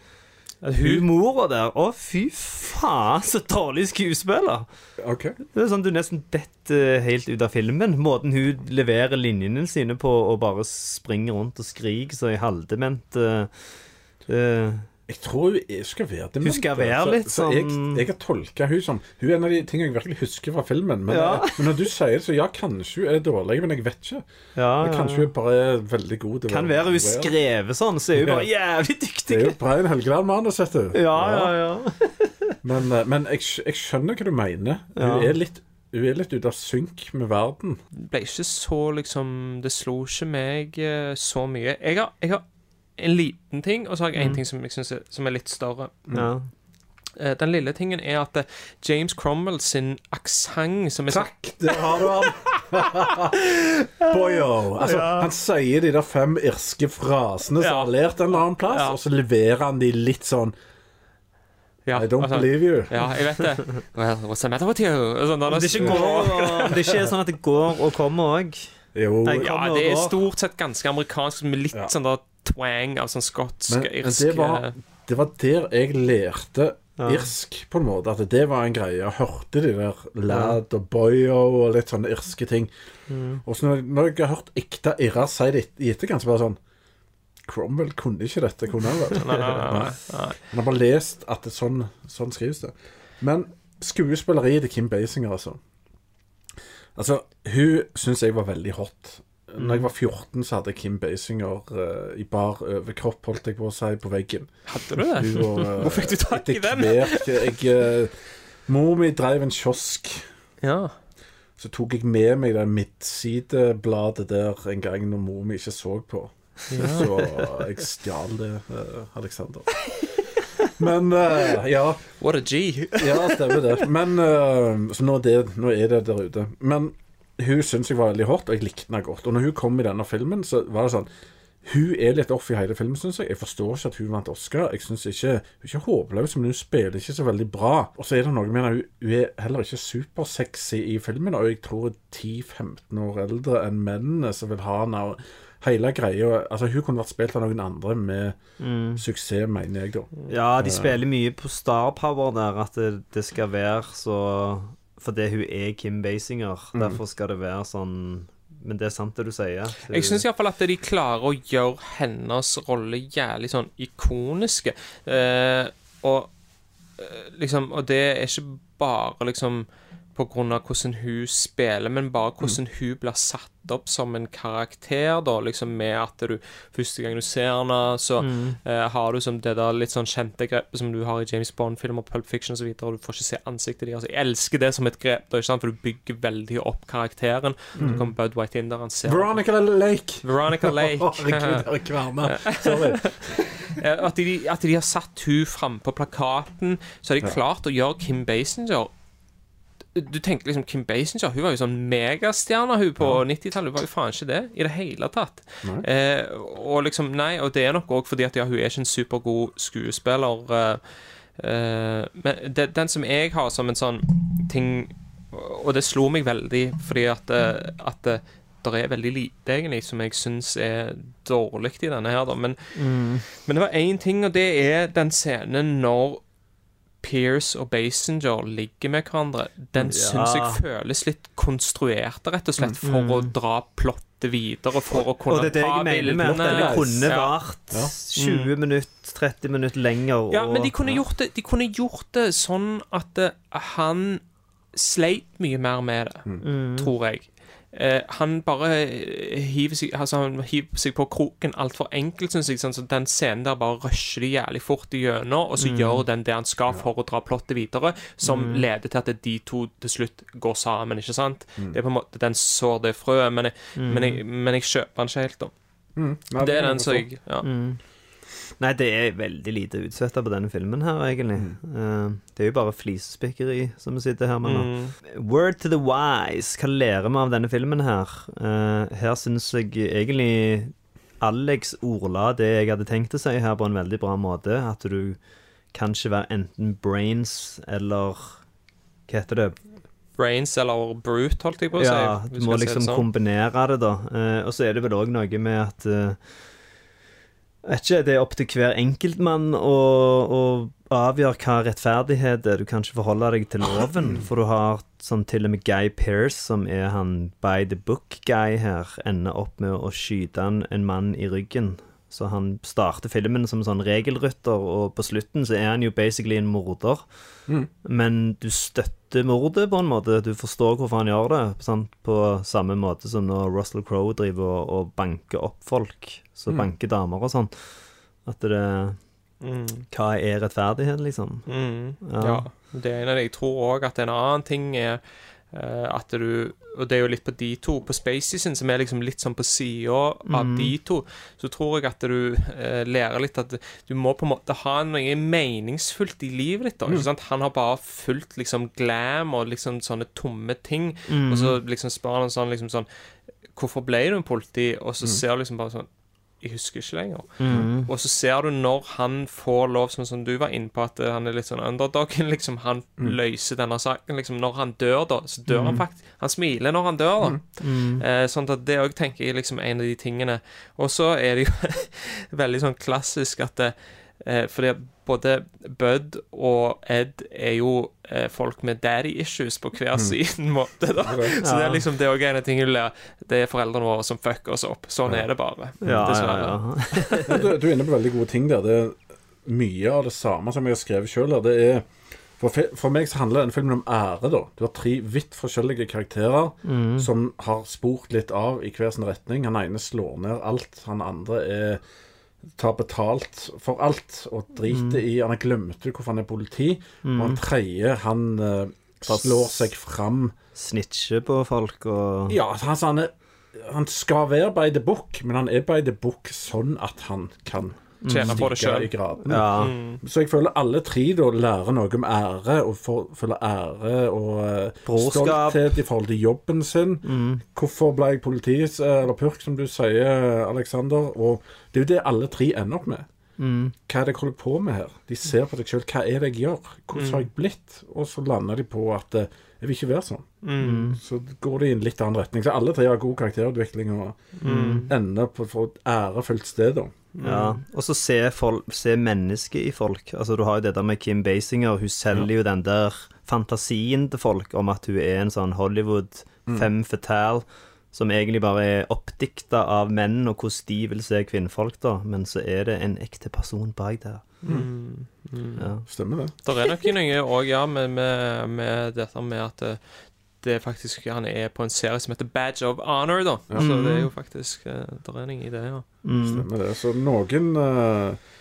Hun Hun mora der Å, fy faen, så dårlig skuespiller! Ok. Det er sånn Du nesten detter helt ut av filmen. Måten hun leverer linjene sine på og bare springer rundt og skriker så i halvdement Uh, eh, Jeg tror hun skal være dement. Hun skal være litt så jeg, sånn- jeg har tolka hun som Hun er en av de tingene jeg virkelig husker fra filmen. Men, Ja. men når du sier det, så ja, kanskje hun er dårlig, men jeg vet ikke. Ja, ja, kanskje hun bare er veldig god til å Kan være hun skrevet sånn, så er hun bare jævlig dyktig. Det er jo Brein Helgeland-manus, vet du. Ja, ja, ja. <laughs> Men, eh, men jeg, jeg skjønner hva du mener. Hun Ja. er litt hun er litt ute av synk med verden. ble ikke så liksom Det slo ikke meg eh, så mye. Jeg har, jeg har en liten ting, og så har jeg en ting som jeg synes er, som er litt større. ja. Eh, Den lille tingen er at eh, James Cromwell sin aksent som er Takk, der har du han! <laughs> Boyo. Altså, Han sier de der fem irske frasene som Ja. har lært en eller annen plass, Ja. og så leverer han de litt sånn ja, I don't altså, believe you. Ja, jeg vet det. <laughs> Well, what's the matter with you? Sånn, det ikke går og, det ikke er sånn at det går og kommer òg. Jo, Nei, Ja, det er stort sett ganske amerikansk, med litt Ja. sånn der twang av sånn skotsk, men irsk det, var, det var der jeg lærte Ja. irsk, på en måte. At det var en greie. Jeg hørte de der lad og boyo og litt sånne irske ting. Mm. Og så når, når jeg har hørt ekte irrer si det i etterkant, så bare sånn Cromwell kunne ikke dette, kunne han vel? <laughs> Nei, nei, nei, nei. Han har bare lest at det sånn, sånn skrives det. Men skuespilleriet til Kim Basinger, altså. Altså, hun syns jeg var veldig hot. Når jeg var 14, så hadde jeg Kim Basinger uh, i bar overkropp, holdt jeg på å si, på veggen. Hadde du det? Var, uh, <laughs> Hvor fikk du tak i den? Jeg, uh, mor mi drev en kiosk. Ja. Så tok jeg med meg det midtsidebladet der en gang når mor mi ikke så på. Så jeg stjal det, eh, Alexander. Men uh, ja. What a G. Ja, stemmer det. Men uh, Så nå er, det, nå er det der ute. Men hun syns jeg var veldig hot, og jeg likte henne godt. Og når hun kom i denne filmen, så var det sånn Hun er litt off i hele filmen, syns jeg. Jeg forstår ikke at hun vant Oscar. Jeg synes ikke Hun er ikke håpløs, men hun spiller ikke så veldig bra. Og så er det noe med henne Hun er heller ikke supersexy i filmen, og jeg tror 10-15 år eldre enn mennene som vil ha henne. Hele greia Altså, hun kunne vært spilt av noen andre med suksess, mener jeg, da. Ja, de spiller mye på star power der, at det, det skal være så Fordi hun er Kim Basinger, derfor skal det være sånn men det er sant det du sier. Så... Jeg syns iallfall at de klarer å gjøre hennes rolle jævlig sånn ikoniske. Eh, og eh, liksom Og det er ikke bare liksom på grunn av hvordan hun spiller, men bare hvordan hun blir satt opp som en karakter, da, liksom med at du Første gang du ser henne, så eh, har du som det der litt sånn kjente grepet som du har i James Bond-filmer, Pulp Fiction osv., og, og du får ikke se ansiktet deres. Jeg elsker det som et grep, da, ikke sant? for du bygger veldig opp karakteren. Så kommer Bud White inn der, han ser Veronica Lake. <laughs> Veronica Lake. Herregud. <laughs> Sorry. At de, at de har satt hun fram på plakaten, så har de klart å gjøre Kim Basinger Du tenker liksom Kim Basinger Hun var jo sånn megastjerne hun på 90-tallet. Hun var jo faen ikke det i det hele tatt. Eh, og liksom Nei, og det er nok òg fordi at ja, hun er ikke en supergod skuespiller. Eh, eh, men det, den som jeg har som en sånn ting Og det slo meg veldig fordi at, eh, at det er veldig lite egentlig som jeg syns er dårlig i denne her, da. Men, men det var én ting, og det er den scenen når Pierce og Basinger ligger med hverandre. Den Ja. syns jeg føles litt konstruert, rett og slett, for å dra plottet videre, for å kunne Og det er det jeg mener med at denne kunne Ja. vart 20 minutter, 30 minutter lenger. Og, Ja, men de kunne gjort det, de kunne gjort det sånn at eh, han sleit mye mer med det, Mm. tror jeg. Eh, han bare eh, hiver seg, altså han hiver seg på kroken altfor enkelt, syns jeg. Sånn, så den scenen der bare rusher de jævlig fort igjennom, og så gjør den det han skal for å dra plottet videre, som leder til at de to til slutt går sammen, ikke sant? Det er på en måte den sår det frøet, men men men jeg kjøper den ikke helt, da. Nei, Det er den som jeg ja. Nei, det er veldig lite utsvetta på denne filmen her, egentlig. Eh, det er jo bare flisespikkeri som vi sitter her med nå. Mm. Word to the wise. Hva lærer vi av denne filmen her? Uh, her syns jeg egentlig Alex ordla det jeg hadde tenkt å si her, på en veldig bra måte. At du kan ikke være enten brains eller Hva heter det? Brains eller Brute, holdt jeg på å si. Ja, du må liksom sånn. kombinere det, da. Eh, og så er det vel òg noe med at eh, Vet ikke, det er opp til hver enkeltmann å, å avgjøre hva rettferdighet er. Du kan ikke forholde deg til loven, <clears throat> for du har sånn til og med Guy Pearce, som er han by the book-guy her, ender opp med å skyte en, en mann i ryggen. Så han starter filmen som sånn regelrytter, og på slutten så er han jo basically en morder. Men du støtter mordet på en måte. Du forstår hvorfor han gjør det. Sant? På samme måte som når Russell Crowe driver og, og banker opp folk. Så banker damer og sånn. At det Mm. Hva er rettferdighet, liksom? Mm, Ja. ja. Det er en av det. Jeg tror òg at en annen ting er at du Og det er jo litt på de to. På Spacey sin, som er liksom litt sånn på sida av de to, så tror jeg at du eh, lærer litt at du må på en måte ha noe meningsfullt i livet ditt. da, ikke sant? Han har bare fulgt liksom glam og liksom sånne tomme ting, og så liksom spør han sånn liksom sånn Hvorfor ble du en politi? Og så ser du liksom bare sånn Jeg husker ikke lenger. Og så ser du når han får lov, sånn som du var inne på, at eh, han er litt sånn underdogen, <laughs> liksom. Han løser denne saken, liksom. Når han dør, da, så dør han faktisk. Han smiler når han dør, da. Eh, sånn at det òg tenker jeg liksom en av de tingene. Og så er det jo <laughs> veldig sånn klassisk at det, eh, fordi at både Bud og Ed er jo eh, folk med daddy issues på hver sin <laughs> måte. da Så det er liksom det er en av tingene du lærer. Det er foreldrene våre som fucker oss opp. Sånn er det bare. Ja, Dessverre. ja. <laughs> Ja, Du, du er inne på veldig gode ting der. Det er mye av det samme som jeg har skrevet sjøl. Det er for, for meg så handler denne filmen om ære, da. Du har tre vidt forskjellige karakterer som har spurt litt av i hver sin retning. Han ene slår ned alt. Han andre er tar betalt for alt og driter i. Han har glemt hvorfor han er politi. Og han tredje, han eh, slår seg fram. Snitcher på folk og Ja, altså han, er, han skal være by the book, men han er by the book sånn at han kan Tjene på det sjøl. Ja. Mm. Så jeg føler alle tre da lærer noe om ære, og får- føler ære og eh, Brorskap. stolthet i forhold til jobben sin. Hvorfor ble jeg politi, eh, eller purk, som du sier, Alexander? Og det er jo det alle tre ender opp med. Hva er det jeg holder på med her? De ser på seg sjøl. Hva er det jeg gjør? Hvordan har jeg blitt? Og så lander de på at eh, jeg vil ikke være sånn. Så går det i en litt annen retning. Så alle tre har god karakterutvikling og ender på et ærefullt sted, da. Ja, og så se, se mennesket i folk. Altså Du har jo det der med Kim Basinger. Hun selger jo den der fantasien til folk om at hun er en sånn Hollywood femme fatale som egentlig bare er oppdikta av menn, og hvordan de vil se kvinnfolk, da. Men så er det en ekte person bak der. Ja. Stemmer det. Det er nok noe òg, ja, med, med, med dette med at det, er faktisk Han er på en serie som heter Badge of Honor, da. Så det er jo faktisk uh, Det er i det, ja. Mm. Stemmer det. Så noen uh,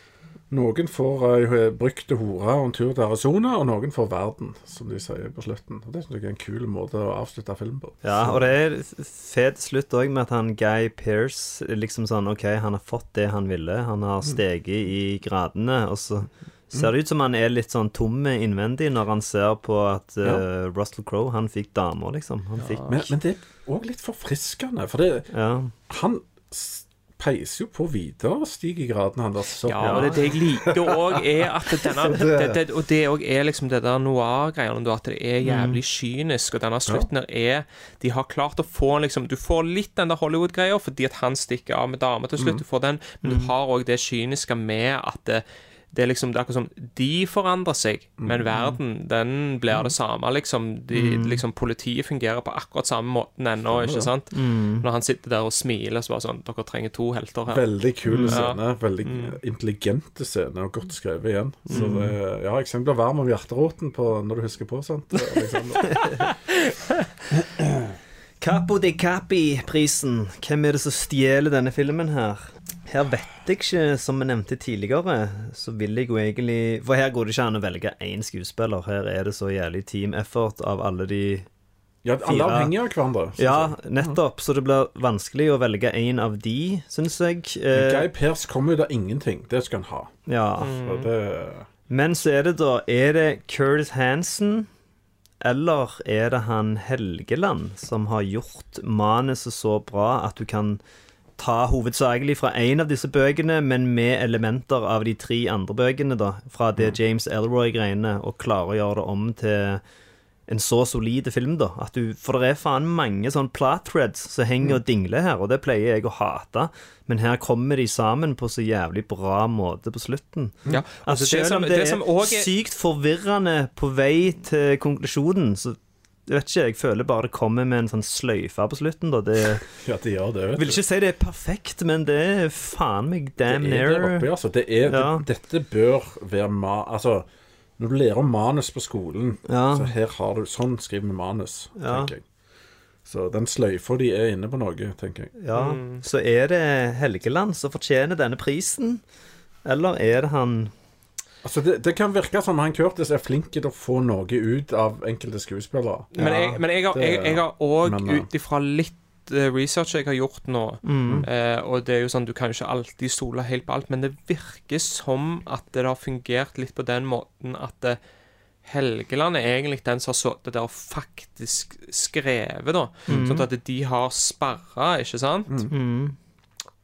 Noen får ei brukte hore og en tur til Arizona, og noen får verden, som de sier på slutten. Og Det synes jeg er en kul måte å avslutte film på. Ja, og det er fet slutt òg med at han Guy Pearce liksom sånn OK, han har fått det han ville. Han har steget i gradene, og så ser det ut som han er litt sånn tom innvendig når han ser på at eh, Russell Crowe, han fikk damer, liksom. Han fikk Men, men det er òg litt forfriskende, for det, Ja. han peiser jo på videre og stiger i graden, han der. Så, Ja, og det, det jeg liker òg, er at denne <laughs> det, det, Og det òg er liksom det der noir-greiene, at det er jævlig kynisk. Og denne slutten her er De har klart å få liksom Du får litt den der Hollywood-greia fordi at han stikker av med dame til slutt. Du får den, men du har òg det kyniske med at det, er liksom det er akkurat som De forandrer seg, men verden, den blir det samme, liksom. De, liksom. Politiet fungerer på akkurat samme måten ennå, ikke sant? Når han sitter der og smiler, så bare sånn Dere trenger to helter her. Veldig kul Ja. scene. Veldig intelligente scene, og godt skrevet igjen. Så det, ja, jeg kjenner jeg blir varm om hjerteroten på, når du husker på sånt. <laughs> Alexander. <laughs> Capo de Capi-prisen. Hvem er det som stjeler denne filmen her? Her vet jeg ikke, som vi nevnte tidligere, så vil jeg jo egentlig For her går det ikke an å velge én skuespiller. Her er det så jævlig team effort av alle de Ja, alle er avhengige av hverandre. Ja, nettopp. Så det blir vanskelig å velge én av de, syns jeg. Eh, Guy Pers kommer jo da ingenting. Det skal han ha. ja. Mm. det, Men så er det da Er det Curtis Hansen eller er det han Helgeland som har gjort manuset så bra at du kan ta hovedsakelig fra én av disse bøkene, men med elementer av de tre andre bøkene, da, fra det James Elroy-greiene, og klare å gjøre det om til en så solid film, da. At du, for det er faen mange sånn plot threads som henger og dingler her, og det pleier jeg å hate, men her kommer de sammen på så jævlig bra måte på slutten. Ja, Altså, det selv som- om det, det som er også sykt forvirrende på vei til konklusjonen, så jeg vet ikke, jeg føler bare det kommer med en sånn sløyfe på slutten, da. Det, <laughs> ja, det gjør det, vet vil ikke si det er perfekt, men det er faen meg damn Det er det oppi, altså. Det er, Ja. det, dette bør være ma... Altså, når du lærer om manus på skolen, Ja. så her har du Sånn skriver vi manus, Ja. tenker jeg. Så den sløyfa de er inne på noe, tenker jeg. Ja, så er det Helgeland som fortjener denne prisen, eller er det han Altså, det, det kan virke som han Curtis er flink til å få noe ut av enkelte skuespillere. Men jeg, men jeg har- det- jeg jeg òg, eh, ut ifra litt research jeg har gjort nå Mm. eh, Og det er jo sånn, du kan jo ikke alltid stole helt på alt, men det virker som at det har fungert litt på den måten at eh, Helgeland er egentlig den som har sittet der og faktisk skrevet, da. Sånn at de har sperra, ikke sant? Mm.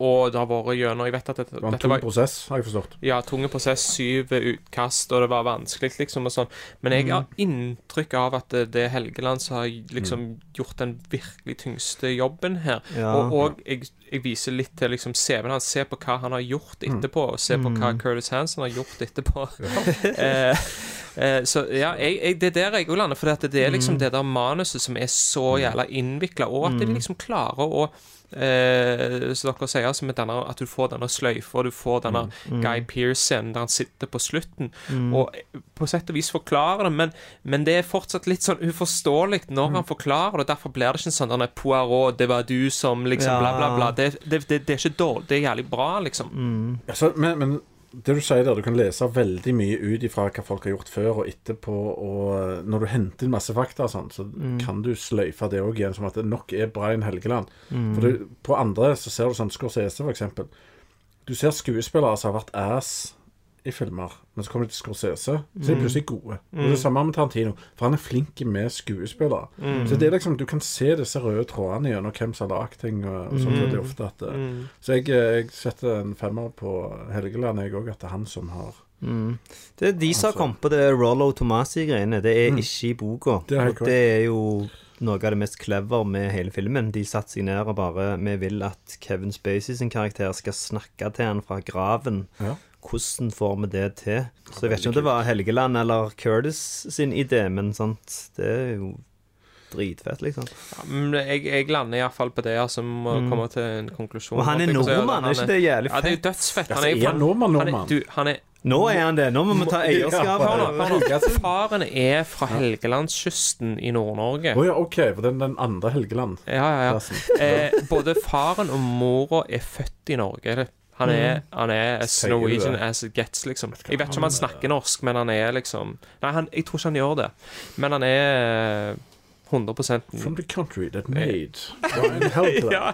Og det har vært gjennom Jeg vet at dette, Det var en tung var prosess, har jeg forstått. ja, tunge prosess, syv utkast, og det var vanskelig, liksom, og sånn. Men jeg har inntrykk av at det, det er Helgeland som har liksom gjort den virkelig tyngste jobben her. Ja. Og, og jeg, jeg viser litt til liksom CV-en hans. Se på hva han har gjort etterpå, og se på hva Curtis Hansen har gjort etterpå. <laughs> Ja. <laughs> eh, så ja, jeg, jeg, det er der jeg òg lander, for det er liksom det der manuset som er så jævla innvikla, og at de liksom klarer å Eh, så dere sier altså med denne, at du får denne sløyfa, du får denne Guy Pearson der han sitter på slutten, og på sett og vis forklarer det, men, men det er fortsatt litt sånn uforståelig når han forklarer det. Derfor blir det ikke en sånn denne Poirot, det var du som liksom Ja. bla, bla, bla. Det, det, det, det er ikke dårlig, det er jævlig bra, liksom. Altså, men, men det du sier der, du kan lese veldig mye ut ifra hva folk har gjort før og etterpå, og når du henter inn masse fakta sånn, så kan du sløyfe det òg igjen, som at det nok er Brian Helgeland. For du, på andre så ser du sånn Scorsese, for eksempel. Du ser skuespillere som har vært ass i filmer, men så kommer de til Scorsese, så er de plutselig gode. Og det samme med Tarantino, for han er flink med skuespillere. Så det er liksom, du kan se disse røde trådene gjennom hvem som har lagd ting, og, og sånt, mm. det er ofte at eh, Så jeg, eh, jeg setter en femmer på Helgeland, jeg òg, at det er han som har Det er de som har kommet på det Rollo Tomasi-greiene. Det er ikke i boka. Det er det er jo noe av det mest clever med hele filmen. De satte seg ned og bare Vi vil at Kevin Spacey sin karakter skal snakke til han fra graven. Ja. Hvordan får vi det til? Så jeg vet ikke om det var Helgeland eller Curtis sin idé, men sant Det er jo dritfett, liksom. Ja, men jeg, jeg lander iallfall på det, altså. Må komme til en konklusjon. Mm. Og han er nordmann, er ikke det jævlig fett? Ja, det er jo dødsfett. Altså, Han er, er han nordmann, han er, nordmann? du, han er Nå er han det. Nå må vi ta eierskap. Ja. Faren er fra Helgelandskysten i Nord-Norge. Å ja, OK. For den, den andre Helgeland. Ja, ja, ja. Eh, både faren og mora er født i Norge. Han er, han er as Norwegian as it gets, liksom. Jeg vet ikke om han snakker norsk, men han er liksom Nei, han, jeg tror ikke han gjør det. Men han er eh, 100% From the country that made Brian Helgeland. <laughs> Ja.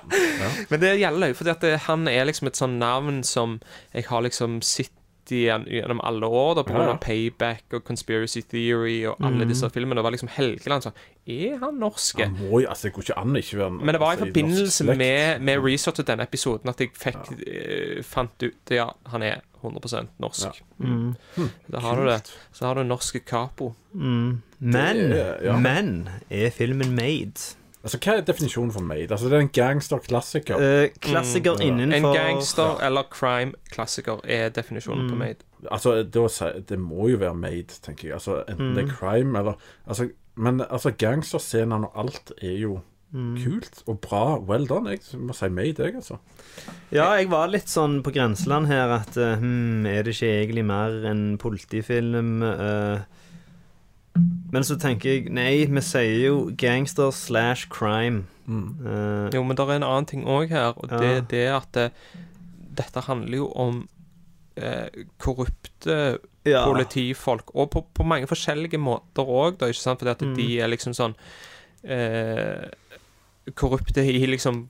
Men det gjelder jo, fordi han er liksom et sånn navn som jeg har liksom sett igjen gjennom alle år, da, på grunn Ja, ja. av Payback og Conspiracy Theory og alle disse filmene. Det var liksom Helgeland sånn Er han norsk? Han må jo, altså Det går ikke an å ikke være Men det var i altså, forbindelse med, med research til denne episoden at jeg fikk eh, fant ut Ja, han er 100% norsk. Mm. Da har du det. Så har du norske capo. Mm. Men, Det er- ja. men er filmen made? Altså, Hva er definisjonen for made? Altså, Det er en gangsterklassiker. Uh, klassiker Mm. En innenfor gangster eller crime-klassiker er definisjonen på Made. Altså, det, Det må jo være made, tenker jeg. Altså, Enten det er crime eller altså, Men altså, gangsterscenene og alt er jo kult og bra. Well done. Jeg må si made, jeg, altså. Ja, jeg var litt sånn på grenseland her at eh, hmm, Er det ikke egentlig mer en politifilm? eh? Men så tenker jeg Nei, vi sier jo gangster slash crime. Eh, Jo, men det er en annen ting òg her, og det Ja. er det at det, dette handler jo om eh, korrupte ja. politifolk, og på, på mange forskjellige måter òg, da, ikke sant, fordi at Mm. de er liksom sånn eh, Korrupte i liksom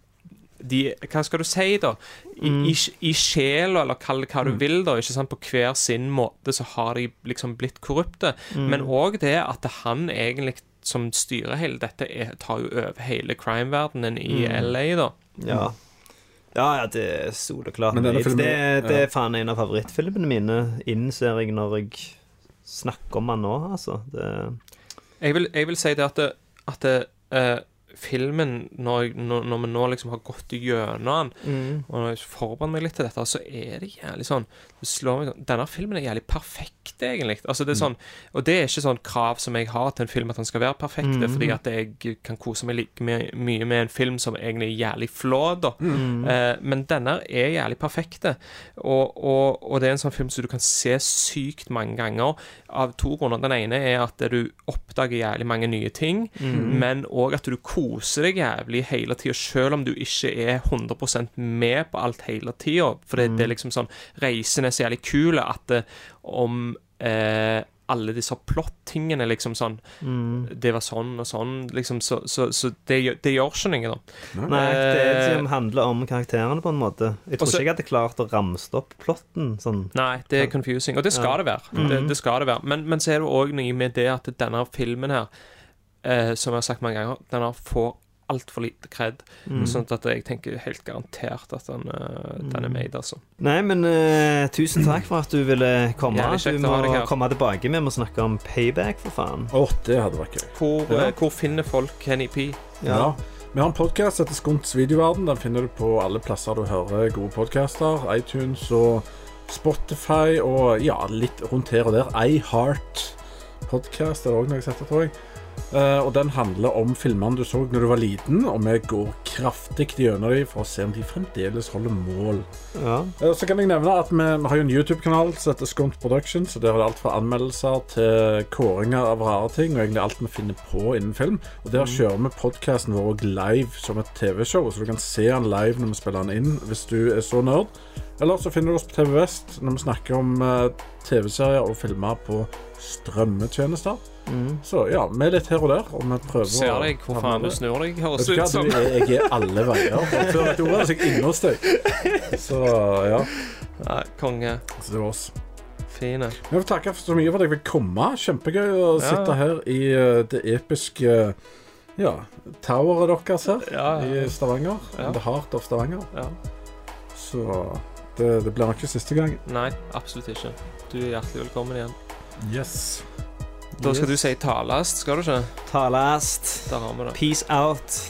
de, Hva skal du si, da? I, Mm. i, i sjela, eller kall det hva du Mm. vil, da. Ikke sant? På hver sin måte så har de liksom blitt korrupte. Mm. Men òg det at han egentlig som styrer hele dette, er, tar jo over hele crime-verdenen i Mm. LA, da. Ja. ja, ja, det er soleklart. Det, filmen- det, det ja. er faen en av favorittfilmene mine, innser jeg når jeg snakker om den nå, altså. Det, Jeg vil, jeg vil si det at, det, at det, eh, filmen, når, når, når vi nå liksom har gått gjennom den, og når jeg forbereder meg litt til dette, så er det jævlig sånn det slår meg sånn, Denne filmen er jævlig perfekt, egentlig. Altså det er sånn, Og det er ikke sånn krav som jeg har til en film at den skal være perfekt, Mm. fordi at jeg kan kose meg like my mye med en film som egentlig er jævlig flåd da. Eh, men denne er jævlig perfekt, Og, og, og det er en sånn film som du kan se sykt mange ganger, av to grunner. Den ene er at du oppdager jævlig mange nye ting, men òg at du koser deg jævlig hele tida, selv om du ikke er 100% med på alt hele tida. For det, det er liksom sånn Reisen er så jævlig kul at det, om eh, alle disse plot-tingene, liksom sånn Det var sånn og sånn, liksom, så, så, så det, det gjør ikke noe, da. nei, det er det Eh, handler om karakterene, på en måte. Jeg tror Også- ikke jeg hadde klart å ramse opp plotten sånn. Nei, det er confusing, og det skal det være. Det, det skal det være. Men, men så er det òg noe med det at denne filmen her, eh, som jeg har sagt mange ganger, den har får altfor lite kred. Sånn at jeg tenker helt garantert at den, eh, den er made, altså. Nei, men uh, tusen takk for at du ville komme. Ja, Du må komme tilbake. Vi må snakke om payback, for faen. Å, det hadde vært gøy. Hvor, Ja. eh, hvor finner folk Kenny P? Ja. Vi har en podkast etter Skunts videoverden. Den finner du på alle plasser du hører gode podkaster. iTunes og Spotify og ja, litt rundt her og der. iHeart Podcast er det òg noe jeg setter, tror jeg. Eh, og den handler om filmene du så når du var liten, og vi går kraftig gjennom dem for å se om de fremdeles holder mål. Ja. Uh, Så kan jeg nevne at vi, vi har jo en YouTube-kanal som heter Skunt Productions. Og Der har det alt fra anmeldelser til kåringer av rare ting, og egentlig alt vi finner på innen film. Og Der kjører vi podkasten vår live som et TV-show, så du kan se den live når vi spiller den inn, hvis du er så nerd. Eller så finner du oss på TV Vest når vi snakker om uh, TV-serier og filmer på strømmetjenester. Så ja, vi er litt her og der, og vi prøver Ser deg hvor faen du snur deg, høres ut som. jeg, jeg er alle veier. Og Før dette ordet så er jeg inne hos deg. Så ja. Nei, konge. Så det var oss. Fine. Jeg vil takke så mye for at jeg vil komme. Kjempegøy å Ja. sitte her i eh, det episke ja, toweret deres her Ja, ja. i Stavanger. Ja. The Heart of Stavanger. ja. Så det, det blir nok ikke siste gang. Nei, absolutt ikke. Du er hjertelig velkommen igjen. Yes. Da skal du si talast, skal du ikke? Talast. Da har vi det. Peace out.